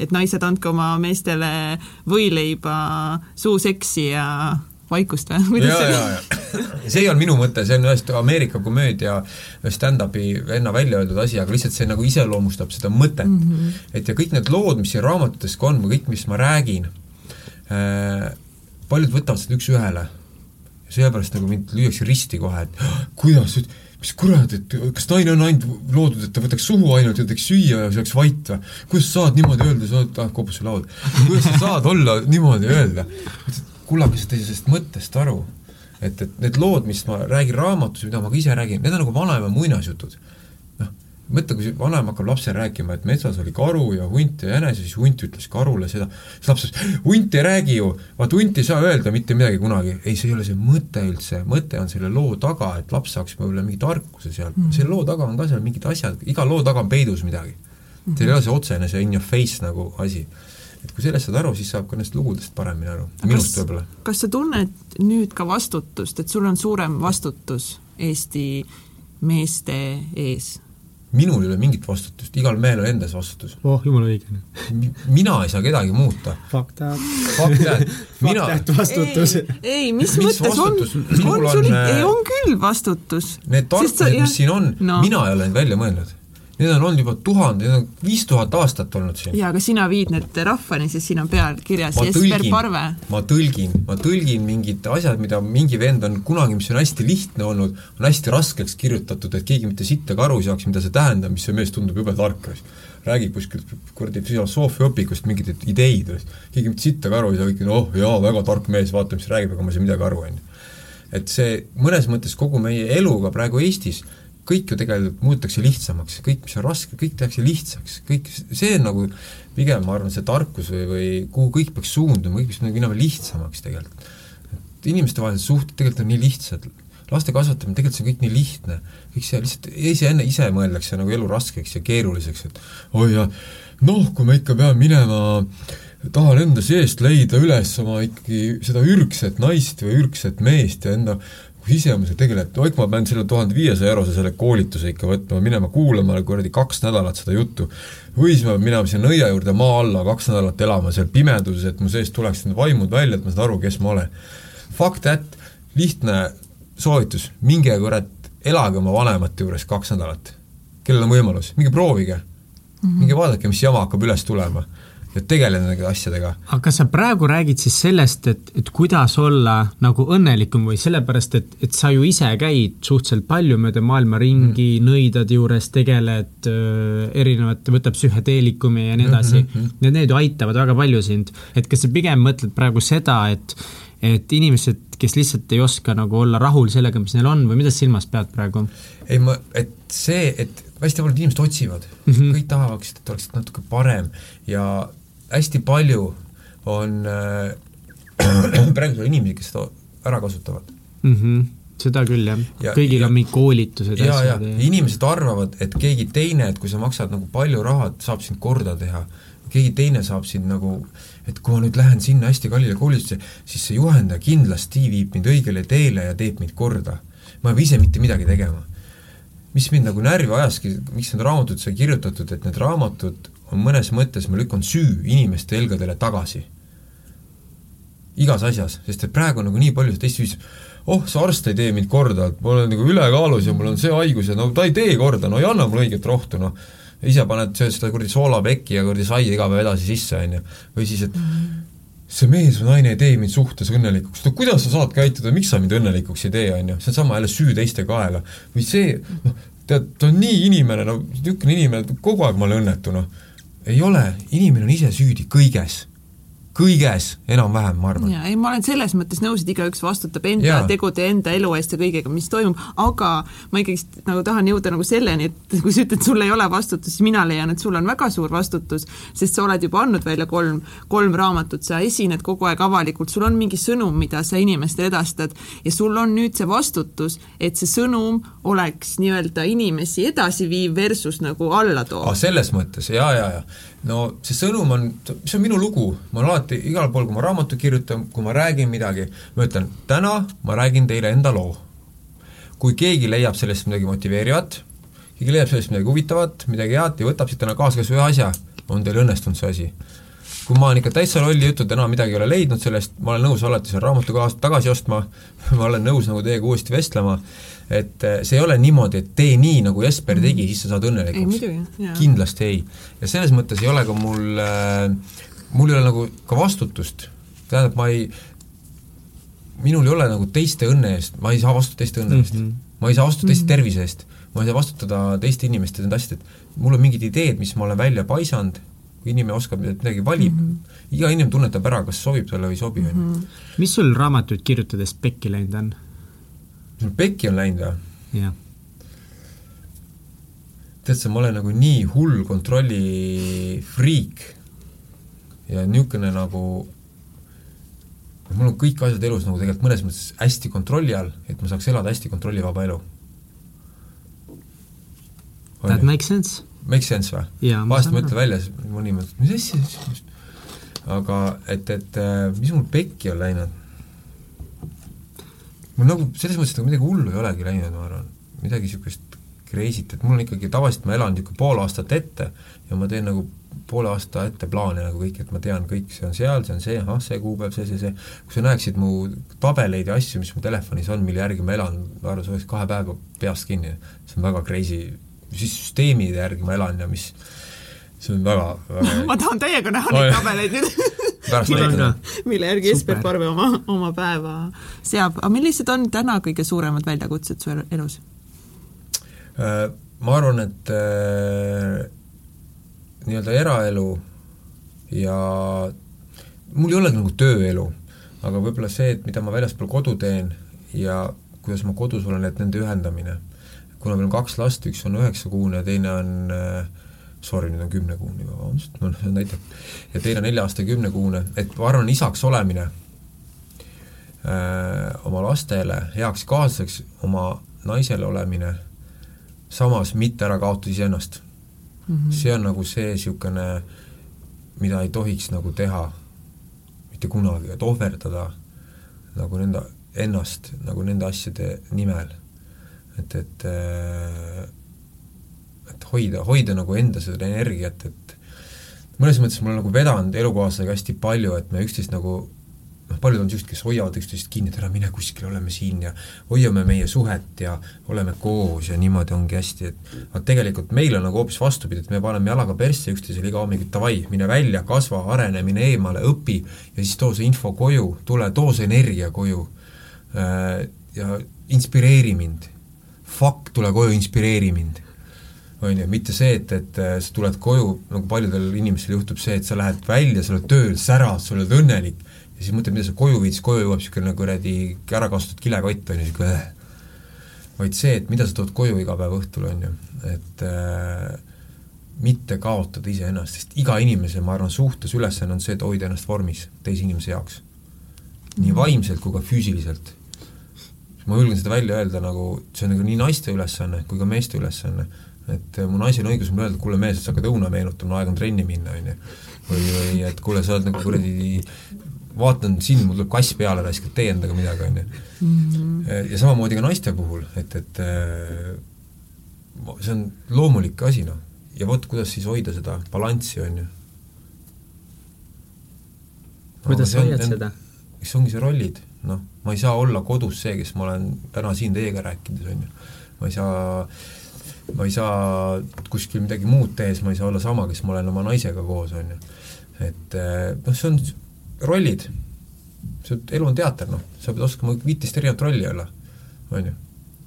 et naised, andke oma meestele võileiba, suuseksi ja vaikust või? ja, ja, ja see ei olnud minu mõte, see on ühest Ameerika komöödia stand-up'i venna välja öeldud asi, aga lihtsalt see nagu iseloomustab seda mõtet mm. -hmm. et ja kõik need lood, mis siin raamatutes ka on või kõik, mis ma räägin äh,, paljud võtavad seda üks-ühele. seepärast nagu mind lüüakse risti kohe, et "Ah, kuidas, mis kurat, et kas naine on ainult loodud, et ta võtaks suhu ainult ja teeks süüa ja see oleks vait või? kuidas sa saad niimoodi öelda, sa oled, ah, kopusse laud. kuidas sa saad olla niimoodi öelda? kullakesed ei saa sellest mõttest aru. et, et need lood, mis ma räägin raamatus, mida ma ka ise räägin, need on nagu vanaema muinasjutud. Mõtle, kui vanaema hakkab lapsele rääkima, et metsas oli karu ja hunt ja jänes ja siis hunt ütles karule seda, siis laps ütles, hunt ei räägi ju, vaat hunt ei saa öelda mitte midagi kunagi. ei, see ei ole see mõte üldse, mõte on selle loo taga, et laps saaks võib-olla mingi tarkuse sealt mm, -hmm. selle loo taga on ka seal mingid asjad, iga loo taga on peidus midagi mm. -hmm. see ei ole see otsene, see in your face nagu asi et kui sellest saad aru, siis saab ka nendest lugudest paremini aru, minust võib-olla. kas sa tunned nüüd ka vastutust, et sul on suurem vastutus Eesti meeste ees? Minul ei ole mingit vastutust, igal mehel on endas vastutus. oh, jumala õige. mina ei saa kedagi muuta. Fuck that. Fuck that. mina Fuck that vastutus. ei, mis, Mis mõttes on, vastutus? on Minul sul ei on küll vastutus. Need tarkused, mis siin on no., mina ei ole neid välja mõelnud. Need on olnud juba tuhande, need on viis tuhat aastat olnud siin. jaa, aga sina viid need rahvani, sest siin on peal kirjas ma Jesper Parve., ma tõlgin, ma tõlgin mingid asjad, mida mingi vend on kunagi, mis on hästi lihtne olnud, on hästi raskeks kirjutatud, et keegi mitte sittagi aru ei saaks, mida see tähendab, mis see mees tundub jube tark. räägib kuskilt kuradi filosoofia õpikust mingeid ideid, keegi mitte sittagi aru ei saa, kõik on oh jaa, väga tark mees, vaata, mis räägib, aga ma ei saa midagi aru, on ju. et see mõnes mõttes kogu meie eluga praegu Eestis kõik ju tegelikult muudetakse lihtsamaks, kõik, mis on raske, kõik tehakse lihtsaks, kõik, see on nagu pigem, ma arvan, see tarkus või, või kuhu kõik peaks suunduma, kõik peaks minema lihtsamaks tegelikult. et inimestevahelised suhted tegelikult on nii lihtsad, laste kasvatamine, tegelikult see on kõik nii lihtne, kõik see lihtsalt iseenne, ise mõeldakse nagu elu raskeks ja keeruliseks, et oi jah, noh, kui ma ikka pean minema tahan enda seest leida üles oma ikkagi seda ürgset naist või ürgset meest ja enda kui ise ma seal tegeled, oik ma pean selle tuhande viiesaja eurose selle koolituse ikka võtma, minema kuulama kuradi kaks nädalat seda juttu. või siis ma pean minema sinna nõia juurde maa alla kaks nädalat elama seal pimeduses, et mu seest tuleks need vaimud välja, et ma saan aru, kes ma olen. Fuck that, lihtne soovitus, minge kurat, elage oma vanemate juures kaks nädalat. kellel on võimalus, minge proovige mm. -hmm. minge vaadake, mis jama hakkab üles tulema. Ja tegeleda nende asjadega. aga kas sa praegu räägid siis sellest, et, et kuidas olla nagu õnnelikum või sellepärast, et, et sa ju ise käid suhteliselt palju mööda maailma ringi mm., nõidade juures tegeled äh, erinevate, võtab psühhedeelikumi ja nii edasi mm, -hmm. ja need ju aitavad väga palju sind. et kas sa pigem mõtled praegu seda, et et inimesed, kes lihtsalt ei oska nagu olla rahul sellega, mis neil on või mida sa silmas pead praegu? ei ma, et see, et hästi paljud inimesed otsivad mm, -hmm. kõik tahavad, et oleks natuke parem ja hästi palju on äh, praegu inimesi, kes seda ära kasutavad mm. -hmm seda küll, jah ja,. kõigil ja, on mingid koolitused ja asjad. ja inimesed arvavad, et keegi teine, et kui sa maksad nagu palju raha, saab sind korda teha. keegi teine saab sind nagu, et kui ma nüüd lähen sinna hästi kallile koolitusse, siis see juhendaja kindlasti viib mind õigele teele ja teeb mind korda. ma ei pea ise mitte midagi tegema. mis mind nagu närvi ajaski, miks need raamatud sai kirjutatud, et need raamatud mõnes mõttes, ma lükkan süü inimeste õlgadele tagasi. igas asjas, sest et praegu on nagu nii palju teist süüd, oh, see arst ei tee mind korda, et ma olen nagu ülekaalus ja mul on see haigus ja no ta ei tee korda, no ei anna mulle õiget rohtu, noh. ise paned, sööd seda kuradi soolapekki ja kuradi saia iga päev edasi sisse, on ju. või siis, et see mees või naine ei tee mind suhtes õnnelikuks, no kuidas sa saad käituda, miks sa mind õnnelikuks ei tee, on ju, see on sama jälle süü teiste kaela. või see, noh, tead, ta on nii inimene, no niisugune inimene, kogu aeg ma olen õnnetu, noh ei ole, inimene on ise süüdi kõiges kõiges enam-vähem, ma arvan. jaa, ei ma olen selles mõttes nõus, et igaüks vastutab enda ja. tegude, enda elu eest ja kõigega, mis toimub, aga ma ikkagist nagu tahan jõuda nagu selleni, et kui sa ütled, sul ei ole vastutust, siis mina leian, et sul on väga suur vastutus, sest sa oled juba andnud välja kolm, kolm raamatut, sa esined kogu aeg avalikult, sul on mingi sõnum, mida sa inimestele edastad ja sul on nüüd see vastutus, et see sõnum oleks nii-öelda inimesi edasiviiv versus nagu alla toov. selles mõttes ja, ja, ja no see sõnum on, see on minu lugu, ma olen alati igal pool, kui ma raamatut kirjutan, kui ma räägin midagi, ma ütlen, täna ma räägin teile enda loo. kui keegi leiab sellest midagi motiveerivat, keegi leiab sellest midagi huvitavat, midagi head ja võtab siit täna kaasa kas või ühe asja, on teil õnnestunud see asi. Kui ma olen ikka täitsa lolli juttu, täna midagi ei ole leidnud sellest, ma olen nõus alati selle raamatu kaasa tagasi ostma, ma olen nõus nagu teiega uuesti vestlema, et eh, see ei ole niimoodi, et tee nii, nagu Jesper mm. tegi, siis sa saad õnnelikuks. kindlasti ei. ja selles mõttes ei ole ka mul äh,, mul ei ole nagu ka vastutust, tähendab, ma ei, minul ei ole nagu teiste õnne eest, ma ei saa vastutada teiste õnne eest mm. -hmm. ma ei saa vastutada teiste mm -hmm. tervise eest, ma ei saa vastutada teiste inimeste nende asjade, et mul on mingid ideed, mis ma olen välja paisanud, kui inimene oskab midagi valib mm, -hmm. iga inimene tunnetab ära, kas sobib talle või ei sobi, on ju. mis sul raamatuid kirjutades pekki läinud on? sul pekki on läinud või? jah. tead sa, ma olen nagu nii hull kontrolli friik ja niisugune nagu mul on kõik asjad elus nagu tegelikult mõnes mõttes hästi kontrolli all, et ma saaks elada hästi kontrollivaba elu. That makes sense. Makes sense või? vahest ma ütlen välja, siis mõni mõtleb, mis asja, aga et, et äh, mis mul pekki on läinud? Mul nagu selles mõttes nagu midagi hullu ei olegi läinud, ma arvan, midagi niisugust crazy't, et mul on ikkagi, tavaliselt ma elan niisugune pool aastat ette ja ma teen nagu poole aasta ette plaane nagu kõik, et ma tean kõik, see on seal, see on see, ahah, see kuupäev, see, see, see, kui sa näeksid mu tabeleid ja asju, mis mu telefonis on, mille järgi ma elan, ma arvan, sa oleks kahe päeva peast kinni, see on väga crazy, siis süsteemide järgi ma elan ja mis see on väga, väga ma tahan täiega näha neid tabeleid nüüd näitada. mille järgi Jesper Parve oma, oma päeva seab, aga millised on täna kõige suuremad väljakutsed su elus? Äh, ma arvan, et äh, nii-öelda eraelu ja mul ei ole nagu tööelu, aga võib-olla see, et mida ma väljaspool kodu teen ja kuidas ma kodus olen, et nende ühendamine. Kuna meil on kaks last, üks on üheksakuune ja teine on äh, sorry, nüüd on kümnekuune juba, vabandust, see näitab, ja teine nelja aasta kümnekuune, et ma arvan, isaks olemine öö, oma lastele, heaks kaaslaseks oma naisele olemine, samas mitte ära kaotada iseennast mm. -hmm. see on nagu see niisugune, mida ei tohiks nagu teha mitte kunagi, et ohverdada nagu nende, ennast nagu nende asjade nimel. Et, et äh, et hoida, hoida nagu enda seda energiat, et mõnes mõttes mul on nagu vedanud elukaaslasega hästi palju, et me üksteist nagu noh, paljud on niisugused, kes hoiavad üksteist kinni, et ära mine kuskile, oleme siin ja hoiame meie suhet ja oleme koos ja niimoodi ongi hästi, et aga tegelikult meil on nagu hoopis vastupidi, et me paneme jalaga persse üksteisele iga hommik, et davai, mine välja, kasva, arene, mine eemale, õpi ja siis too see info koju, tule, too see energia koju. Äh, ja inspireeri mind. Fuck, tule koju, inspireeri mind on ju, mitte see, et, et äh, sa tuled koju, nagu paljudel inimestel juhtub see, et sa lähed välja, sa oled tööl, särad, sa oled õnnelik, ja siis mõtled, mida sa koju viid, siis koju jõuab niisugune kuradi ära kasutatud kilekott, on ju, niisugune äh. vaid see, et mida sa tood koju iga päev õhtul, on ju, et äh, mitte kaotada iseennast, sest iga inimese, ma arvan, suhtes ülesanne on see, et hoida ennast vormis teise inimese jaoks. nii vaimselt kui ka füüsiliselt. Ma julgen seda välja öelda nagu, see on nagu nii naiste ülesanne kui ka meeste ülesanne et äh, mu naisel on õigus mulle öelda, et kuule mees, sa hakkad õuna meenutama, aeg on trenni minna, on ju. või, või et kuule, sa oled nagu kuradi vaatan sind, mul tuleb kass peale, raisk, et tee endaga midagi, on ju. Mhm. ja samamoodi ka naiste puhul, et, et äh, see on loomulik asi, noh. ja vot, kuidas siis hoida seda balanssi, on ju. kuidas hoiad seda? eks ongi see rollid, noh, ma ei saa olla kodus see, kes ma olen täna siin teiega rääkides, on ju. ma ei saa ma ei saa kuskil midagi muud tehes, ma ei saa olla sama, kes ma olen oma naisega koos, on ju. et eh, noh, see on rollid, see elu on teater, noh, sa pead oskama viiteist erinevat rolli olla, on ju.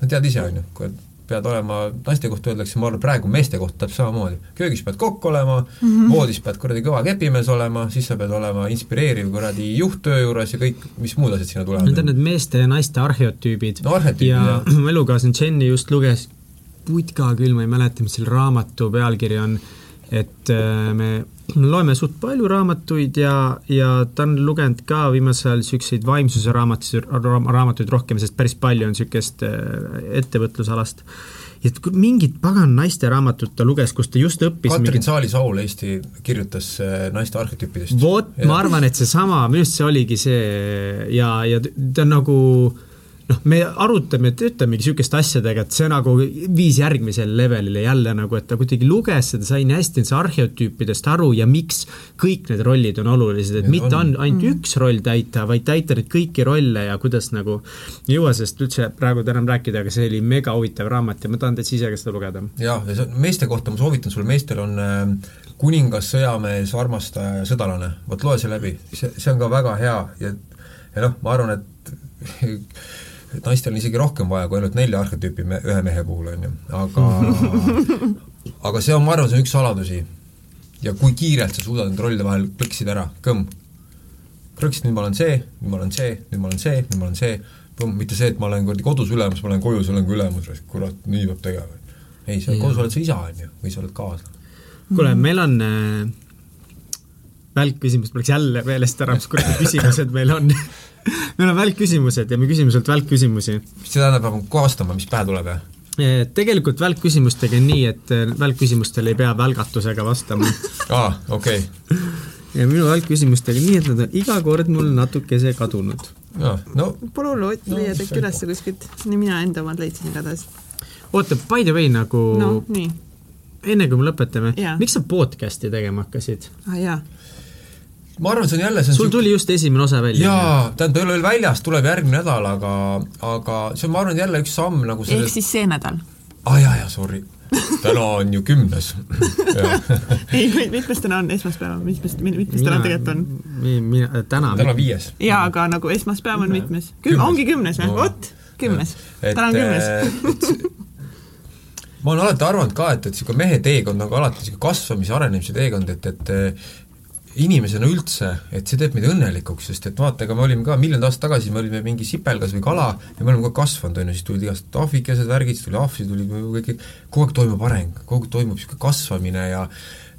no tead ise, on ju, kui pead olema, naiste kohta öeldakse, ma arvan, praegu meeste kohta täpselt samamoodi, köögis pead kokk olema mm, -hmm. voodis pead kuradi kõva kepimees olema, siis sa pead olema inspireeriv kuradi juht töö juures ja kõik, mis muud asjad sinna tulevad. Need on need meeste ja naiste arheotüübid no,. ja mu elukaaslane Jenny just luges putka küll, ma ei mäleta, mis selle raamatu pealkiri on, et äh, me loeme suht palju raamatuid ja, ja ta on lugenud ka viimasel ajal niisuguseid vaimsuse raamatuid, raamatuid rohkem, sest päris palju on niisugust äh, ettevõtlusalast ja mingit pagan naiste raamatut ta luges, kus ta just õppis Katrin mingit... Saali-Saul Eesti kirjutas äh, naiste arhetüüpidest. vot, ma arvan, et seesama, minu arust see oligi see ja, ja ta on nagu äh, noh, me arutame, töötamegi niisuguste asjadega, et see nagu viis järgmisele levelile jälle nagu, et ta kuidagi luges seda, sai nii hästi nendest arheotüüpidest aru ja miks kõik need rollid on olulised, et ja mitte on ainult mm. üks roll täita, vaid täita neid kõiki rolle ja kuidas nagu ei jõua sellest üldse praegu enam rääkida, aga see oli mega huvitav raamat ja ma tahan täitsa ise ka seda lugeda. jah, ja see meeste kohta ma soovitan sulle, meestel on äh, kuningas, sõjamees, armastaja ja sõdalane, vot loe see läbi, see, see on ka väga hea ja ja noh, ma arvan, et et naistel on isegi rohkem vaja kui ainult nelja arhetüüpi me, ühe mehe puhul, on ju, aga aga see on, ma arvan, see on üks saladusi. ja kui kiirelt sa suudad nende rollide vahel plõksid ära, kõmm. plõksid, nüüd ma olen see, nüüd ma olen see, nüüd ma olen see, nüüd ma olen see, põmm, mitte see, et ma olen kuradi kodus ülemus, ma olen koju, sa olen ka ülemus, kurat, nii peab tegema. ei, sa kodus oled sa isa, on ju, või sa oled kaasa. kuule, meil on äh, välkküsimus, mul läks jälle meelest ära, mis kuradi küsimused meil on meil on välkküsimused ja me küsime sult välkküsimusi. mis see tähendab, ma pean kohe vastama, mis pähe tuleb, jah? tegelikult välkküsimustega on nii, et äh, välkküsimustele ei pea välgatusega vastama aa ah,, okei okay. ja minu välkküsimustega nii, et nad on iga kord mul natukese kadunud. no, no pole hullu, no, leiad äkki üles kuskilt, nii mina enda omad leidsin igatahes. oota, by the way nagu no, nii. enne kui me lõpetame, miks sa podcast'i tegema hakkasid? aa ah, jaa ma arvan, see on jälle see on sul tuli just esimene osa välja? jaa, tähendab, ei ole veel väljas, tuleb järgmine nädal, aga, aga see on, ma arvan, jälle üks samm nagu selles... ehk siis see nädal? aa ah, jaa, jaa, sorry. täna on ju kümnes ei, mitmes täna on, esmaspäev mitmes, mitmes täna tegelikult on? mina, täna täna viies. jaa, aga nagu esmaspäev on mitmes? Küm-, ongi kümnes või no.? vot, kümnes. täna on kümnes ma olen alati arvanud ka, et, et niisugune mehe teekond on ka alati niisugune kasvamise, arenemise teekond, et, et inimesena üldse, et see teeb meid õnnelikuks, sest et vaata, ega me olime ka miljon aastat tagasi, me olime mingi sipelgas või kala ja me oleme kogu aeg kasvanud, on ju, siis tulid igast ahvikesed, värgid, siis tuli ahv, siis tuli kõik, kogu aeg toimub areng, kogu aeg toimub niisugune kasvamine ja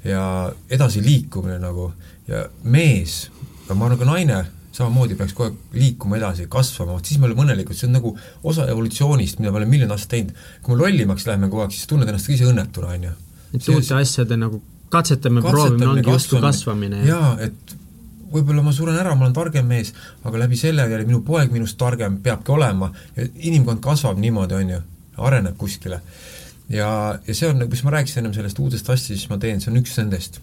ja edasiliikumine nagu ja mees, aga ma arvan ka naine, samamoodi peaks kogu aeg liikuma edasi, kasvama, vot siis me oleme õnnelikud, see on nagu osa evolutsioonist, mida me oleme miljon aastat teinud. kui me lollimaks läheme kogu aeg, siis tunned ennast ka ise õnnetuna, on ju. et uute asjade nagu katsetame, proovime, ongi justkui kasvamine. jaa, et võib-olla ma suren ära, ma olen targem mees, aga läbi selle jälle minu poeg minust targem peabki olema ja inimkond kasvab niimoodi, on ju, areneb kuskile. ja, ja see on, kus ma rääkisin ennem sellest uudest asjast, siis ma teen, see on üks nendest.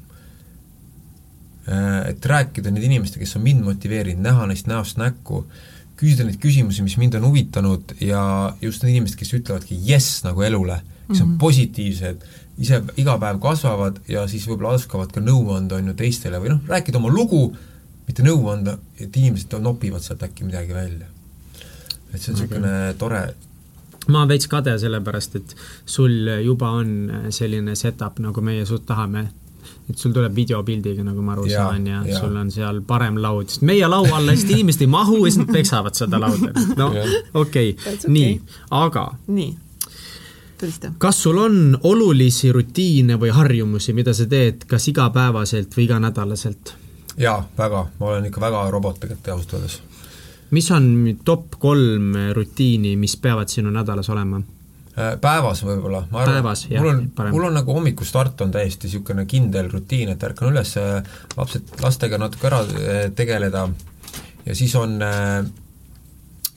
et rääkida nende inimestega, kes on mind motiveerinud, näha neist näost näkku, küsida neid küsimusi, mis mind on huvitanud ja just need inimesed, kes ütlevadki jess nagu elule, kes on mm -hmm. positiivsed, ise iga päev kasvavad ja siis võib-olla oskavad ka nõu anda, on ju, teistele või noh, rääkida oma lugu, mitte nõu anda, et inimesed nopivad sealt äkki midagi välja. et see on niisugune okay. tore ma olen veits kade, sellepärast et sul juba on selline setup, nagu meie sult tahame et sul tuleb videopildiga, nagu ma aru ja, saan, ja, ja sul on seal parem laud, sest meie laua alla hästi inimesed ei mahu ja siis nad peksavad seda lauda. no okei okay., nii, aga. nii, tulista. kas sul on olulisi rutiine või harjumusi, mida sa teed kas igapäevaselt või iganädalaselt? jaa, väga, ma olen ikka väga robot tegelikult ausalt öeldes. mis on top kolm rutiini, mis peavad sinu nädalas olema? Äh, päevas võib-olla, ma arvan, mul on, mul on nagu hommikustart on täiesti niisugune kindel rutiin, et ärkan üles, äh, lapsed, lastega natuke ära äh, tegeleda ja siis on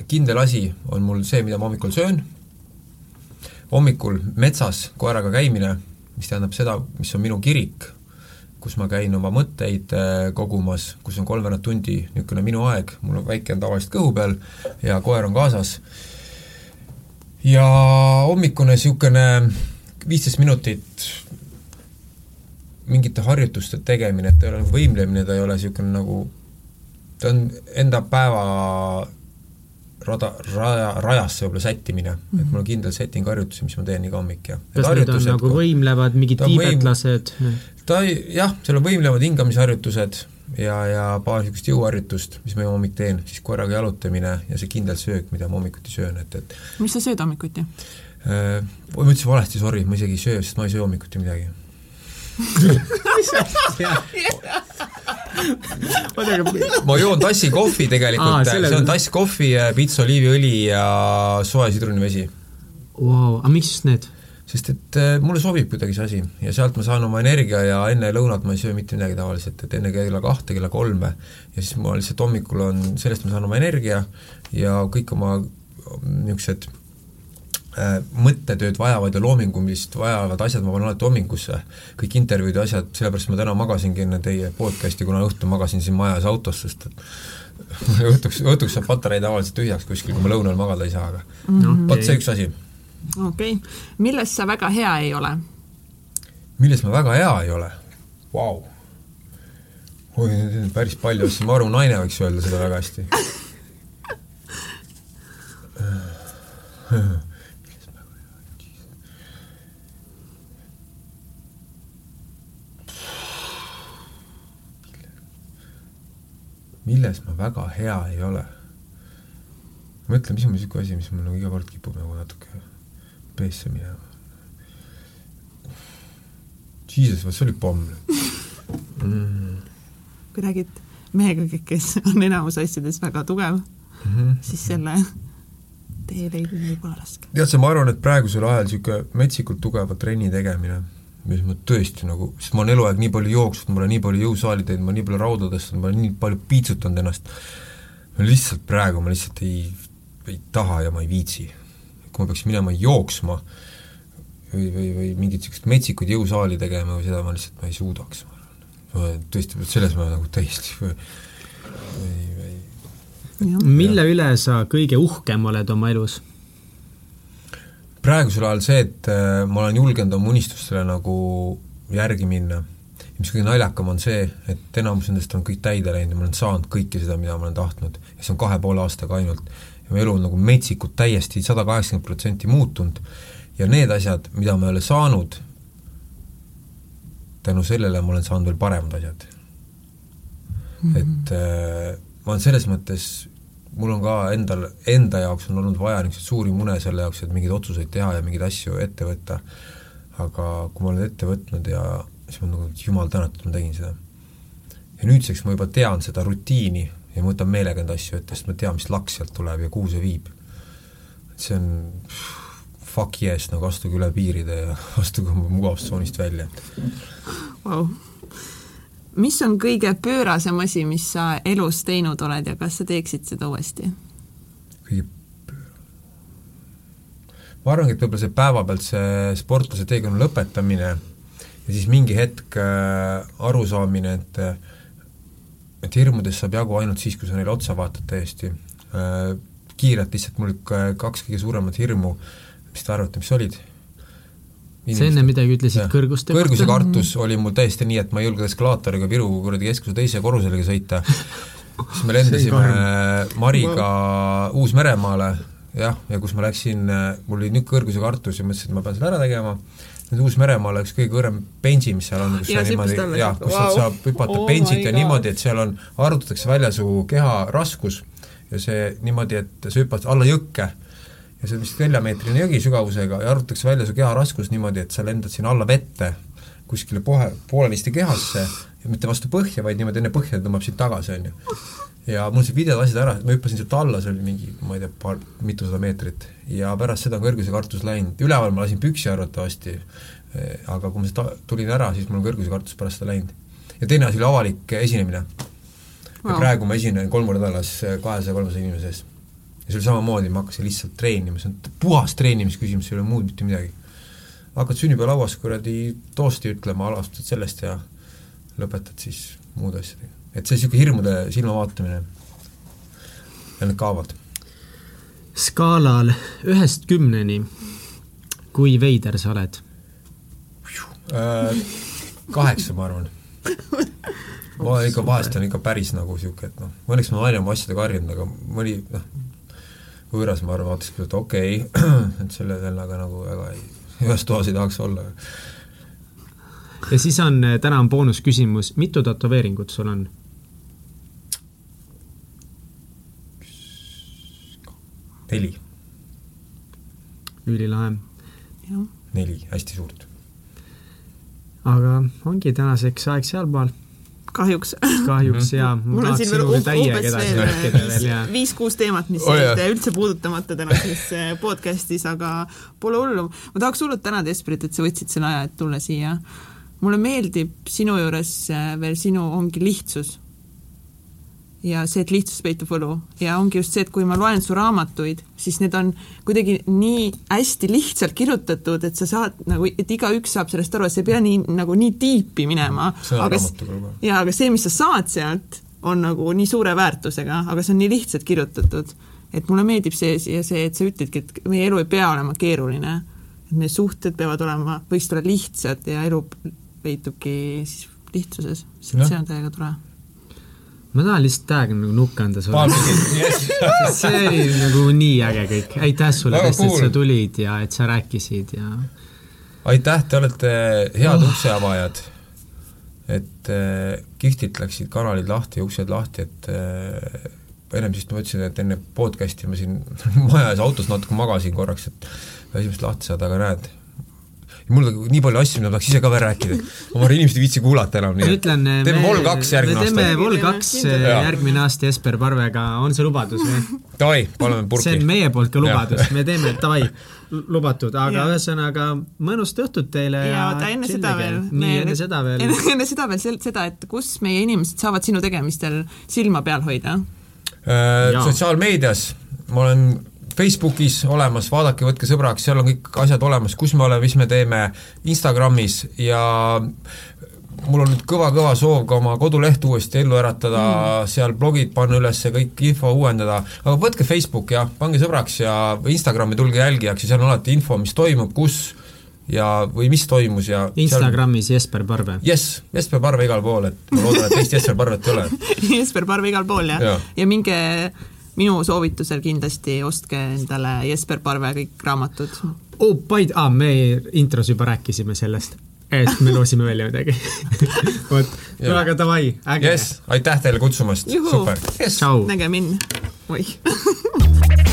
kindel asi, on mul see, mida ma hommikul söön, hommikul metsas koeraga käimine, mis tähendab seda, mis on minu kirik, kus ma käin oma mõtteid kogumas, kus on kolmveerand tundi niisugune minu aeg, mul on väike on tavaliselt kõhu peal ja koer on kaasas. Ja hommikune niisugune viisteist minutit mingite harjutuste tegemine, et ta ei ole nagu võimlemine, ta ei ole niisugune nagu, ta on enda päeva rada, raja, rajasse võib-olla sättimine mm, -hmm. et mul on kindel setting harjutusi, mis ma teen iga hommik ja kas need on nagu võimlevad, mingid tiibetlased? ta jah, seal on võimlevad hingamisharjutused ja, ja paar niisugust jõuharjutust, mis ma hommik teen, siis koeraga jalutamine ja see kindel söök, mida ma hommikuti söön, et, et mis sa sööd hommikuti äh,? Ma ütlesin valesti, sorry, ma isegi ei söö, sest ma ei söö hommikuti midagi ma joon tassi kohvi tegelikult, see on tass kohvi, pits oliiviõli ja soe sidrunivesi wow,. aga miks just need? sest et äh, mulle sobib kuidagi see asi ja sealt ma saan oma energia ja enne lõunat ma ei söö mitte midagi tavaliselt, et enne kella kahte, kella kolme ja siis ma lihtsalt hommikul on, sellest ma saan oma energia ja kõik oma niisugused mõttetööd vajavad ja loomingumist vajavad asjad ma panen alati hommingusse, kõik intervjuud ja asjad, sellepärast ma täna magasingi enne teie podcast'i, kuna õhtul magasin siin majas autos, sest et õhtuks, õhtuks saab patarei tavaliselt tühjaks kuskil, kui ma lõunal magada ei saa, aga no, vot okay. see üks asi okei okay., milles sa väga hea ei ole? milles ma väga hea ei ole? Vau. oi, neid on päris palju asju, ma arvan, naine võiks öelda seda väga hästi milles ma väga hea ei ole? mõtle, mis on niisugune asi, mis mul nagu iga kord kipub nagu natuke peesse minema. Jesus, vot see oli pomm mm.. kui räägid mehega, kes on enamus asjades väga tugev mm, -hmm. siis selle tee leidmine võib olla raske. tead sa, ma arvan, et praegusel ajal niisugune metsikult tugeva trenni tegemine, mis ma tõesti nagu, sest ma olen eluaeg nii palju jooksnud, ma olen nii palju jõusaali teinud, ma olen nii palju rauda tõstnud, ma olen nii palju piitsutanud ennast, ma lihtsalt praegu, ma lihtsalt ei, ei taha ja ma ei viitsi kui ma peaks minema jooksma või, või, või mingit niisugust metsikut jõusaali tegema või seda ma lihtsalt, ma ei suudaks, ma arvan. tõesti, selles ma nagu täiesti või, või mille üle sa kõige uhkem oled oma elus? Praegusel ajal see, et äh, ma olen julgenud oma unistustele nagu järgi minna. mis kõige naljakam on see, et enamus nendest on kõik täide läinud ja ma olen saanud kõike seda, mida ma olen tahtnud. ja see on kahe poole aastaga ainult ja mu elu on nagu metsikult täiesti sada kaheksakümmend protsenti muutunud ja need asjad, mida ma ei ole saanud, tänu sellele ma olen saanud veel paremad asjad mm. -hmm. et äh, ma olen selles mõttes, mul on ka endal, enda jaoks on olnud vaja niisuguseid suuri mune selle jaoks, et mingeid otsuseid teha ja mingeid asju ette võtta, aga kui ma olen ette võtnud ja siis ma nagu, jumal tänatud, ma tegin seda. ja nüüdseks ma juba tean seda rutiini, ja ma võtan meelega neid asju ette, sest ma tean, mis laks sealt tuleb ja kuhu see viib. et see on fuck yes, nagu astuge üle piiride ja astuge mugavustsoonist välja, et wow. Mis on kõige pöörasem asi, mis sa elus teinud oled ja kas sa teeksid seda uuesti? kõige ma arvangi, et võib-olla see päevapealt see sportlase teekonna lõpetamine ja siis mingi hetk äh, arusaamine, et et hirmudest saab jagu ainult siis, kui sa neile otsa vaatad täiesti äh,. kiirelt lihtsalt mul kaks kõige suuremat hirmu, mis te arvate, mis olid? Sa enne midagi ütlesid kõrguste kohta? kõrguse kartus oli mul täiesti nii, et ma ei julgenud eskalaatoriga Viru kuradi keskuse teise korrusele sõita. siis me lendasime Mariga Uus-Meremaale, jah, ja kus ma läksin, mul oli nüüd kõrguse kartus ja mõtlesin, et ma pean selle ära tegema, nüüd Uus-Meremaale üks kõige kõrgem bensi, mis seal on, kus ja, sa niimoodi, jah, kus wow. saab hüpata oh bensit ja niimoodi, et seal on, arvutatakse välja su keha raskus ja see niimoodi, et sa hüppad alla jõkke ja see on vist neljameetrine jõgi sügavusega ja arvutatakse välja su keha raskus niimoodi, et sa lendad sinna alla vette kuskile pohe, poolenisti kehasse ja mitte vastu põhja, vaid niimoodi enne põhja tõmbab sind tagasi, on ju. ja mul see video lasid ära, ma hüppasin sealt alla, see oli mingi, ma ei tea, paar, mitusada meetrit ja pärast seda on kõrguse kartus läinud, üleval ma lasin püksi arvatavasti, aga kui ma sealt tulin ära, siis mul on kõrguse kartus pärast seda läinud. ja teine asi oli avalik esinemine. ja praegu ma esinen kolm korda nädalas kahesaja, kolmesaja inimese ees ja see oli samamoodi, ma hakkasin lihtsalt treenima, see on puhas treenimisküsimus, ei ole muud mitte midagi. hakkad sünnipäevalauas kuradi toosti ütlema, alustad sellest ja lõpetad siis muude asjadega. et see niisugune hirmude silmavaatamine ja need kaovad. skaalal ühest kümneni, kui veider sa oled äh,? Kaheksa, ma arvan ma ikka vahest on ikka päris nagu niisugune, et noh, õnneks ma naine oma asjadega harjunud, aga mõni noh, võõras, ma arvan, vaataski, et okei okay, et selle vennaga nagu väga ei, ühes toas ei tahaks olla. ja siis on, eh, täna on boonusküsimus, mitu tätoveeringut sul on? neli. ülilahe. neli, hästi suurt. aga ongi tänaseks aeg sealpool kahjuks. kahjuks jaa. mul on siin veel umbes veel viis-kuus teemat, mis oh, jäid üldse puudutamata tänases äh, podcastis, aga pole hullu. ma tahaks hullult tänada, Esperit, et sa võtsid selle aja, et tulla siia. mulle meeldib sinu juures äh, veel sinu, ongi lihtsus ja see, et lihtsus peitub võlu ja ongi just see, et kui ma loen su raamatuid, siis need on kuidagi nii hästi lihtsalt kirjutatud, et sa saad nagu, et igaüks saab sellest aru, et sa ei pea nii nagu nii tiipi minema. aga jaa, aga see, mis sa saad sealt, on nagu nii suure väärtusega, aga see on nii lihtsalt kirjutatud. et mulle meeldib see ja see, et sa ütledki, et meie elu ei pea olema keeruline. et meie suhted peavad olema, võiksid olla lihtsad ja elu peitubki siis lihtsuses, see on täiega tore ma tahan lihtsalt täiega nagu nukk anda sulle. see oli nagu nii äge kõik, aitäh sulle tõesti et sa tulid ja et sa rääkisid ja aitäh, te olete head oh. ukseavajad. et äh, kihvtilt läksid kanalid lahti uksed lahti, et äh, ennem siis ma ütlesin, et enne podcast'i ma siin maja ees autos natuke magasin korraks, et esimest lahti saada, aga näed, mul on nii palju asju, mida tahaks ise ka veel rääkida. oma inimesed ei viitsi kuulata enam, nii et teeme Vol kaks järgmine aasta. me teeme Vol kaks järgmine aasta Jesper Parvega, on see lubadus või? Davai, paneme purki. see on meie poolt ka lubadus, me teeme, davai, lubatud, aga ühesõnaga mõnust õhtut teile ja, ja enne seda veel. nii, enne seda veel. enne seda veel seda, et kus meie inimesed saavad sinu tegemistel silma peal hoida äh,? sotsiaalmeedias ma olen Facebookis olemas, vaadake, võtke sõbraks, seal on kõik asjad olemas, kus me oleme, mis me teeme, Instagramis ja mul on nüüd kõva-kõva soov ka oma koduleht uuesti ellu äratada mm., seal blogid panna üles, kõik info uuendada, aga võtke Facebook ja pange sõbraks ja Instagrami tulge jälgijaks ja seal on alati info, mis toimub, kus ja, või mis toimus ja Instagramis seal... Jesper Parve. jess, Jesper Parve igal pool, et ma loodan, et teist Jesper Parvet ei ole Jesper Parve igal pool, jah ja. ja minge minu soovitusel kindlasti ostke endale Jesper Parve kõik raamatud. oh, by the, ah, me intros juba rääkisime sellest, et me loosime välja midagi. Vot, no aga davai, äge. Yes,. aitäh teile kutsumast, super. Yes.. nägemin. oih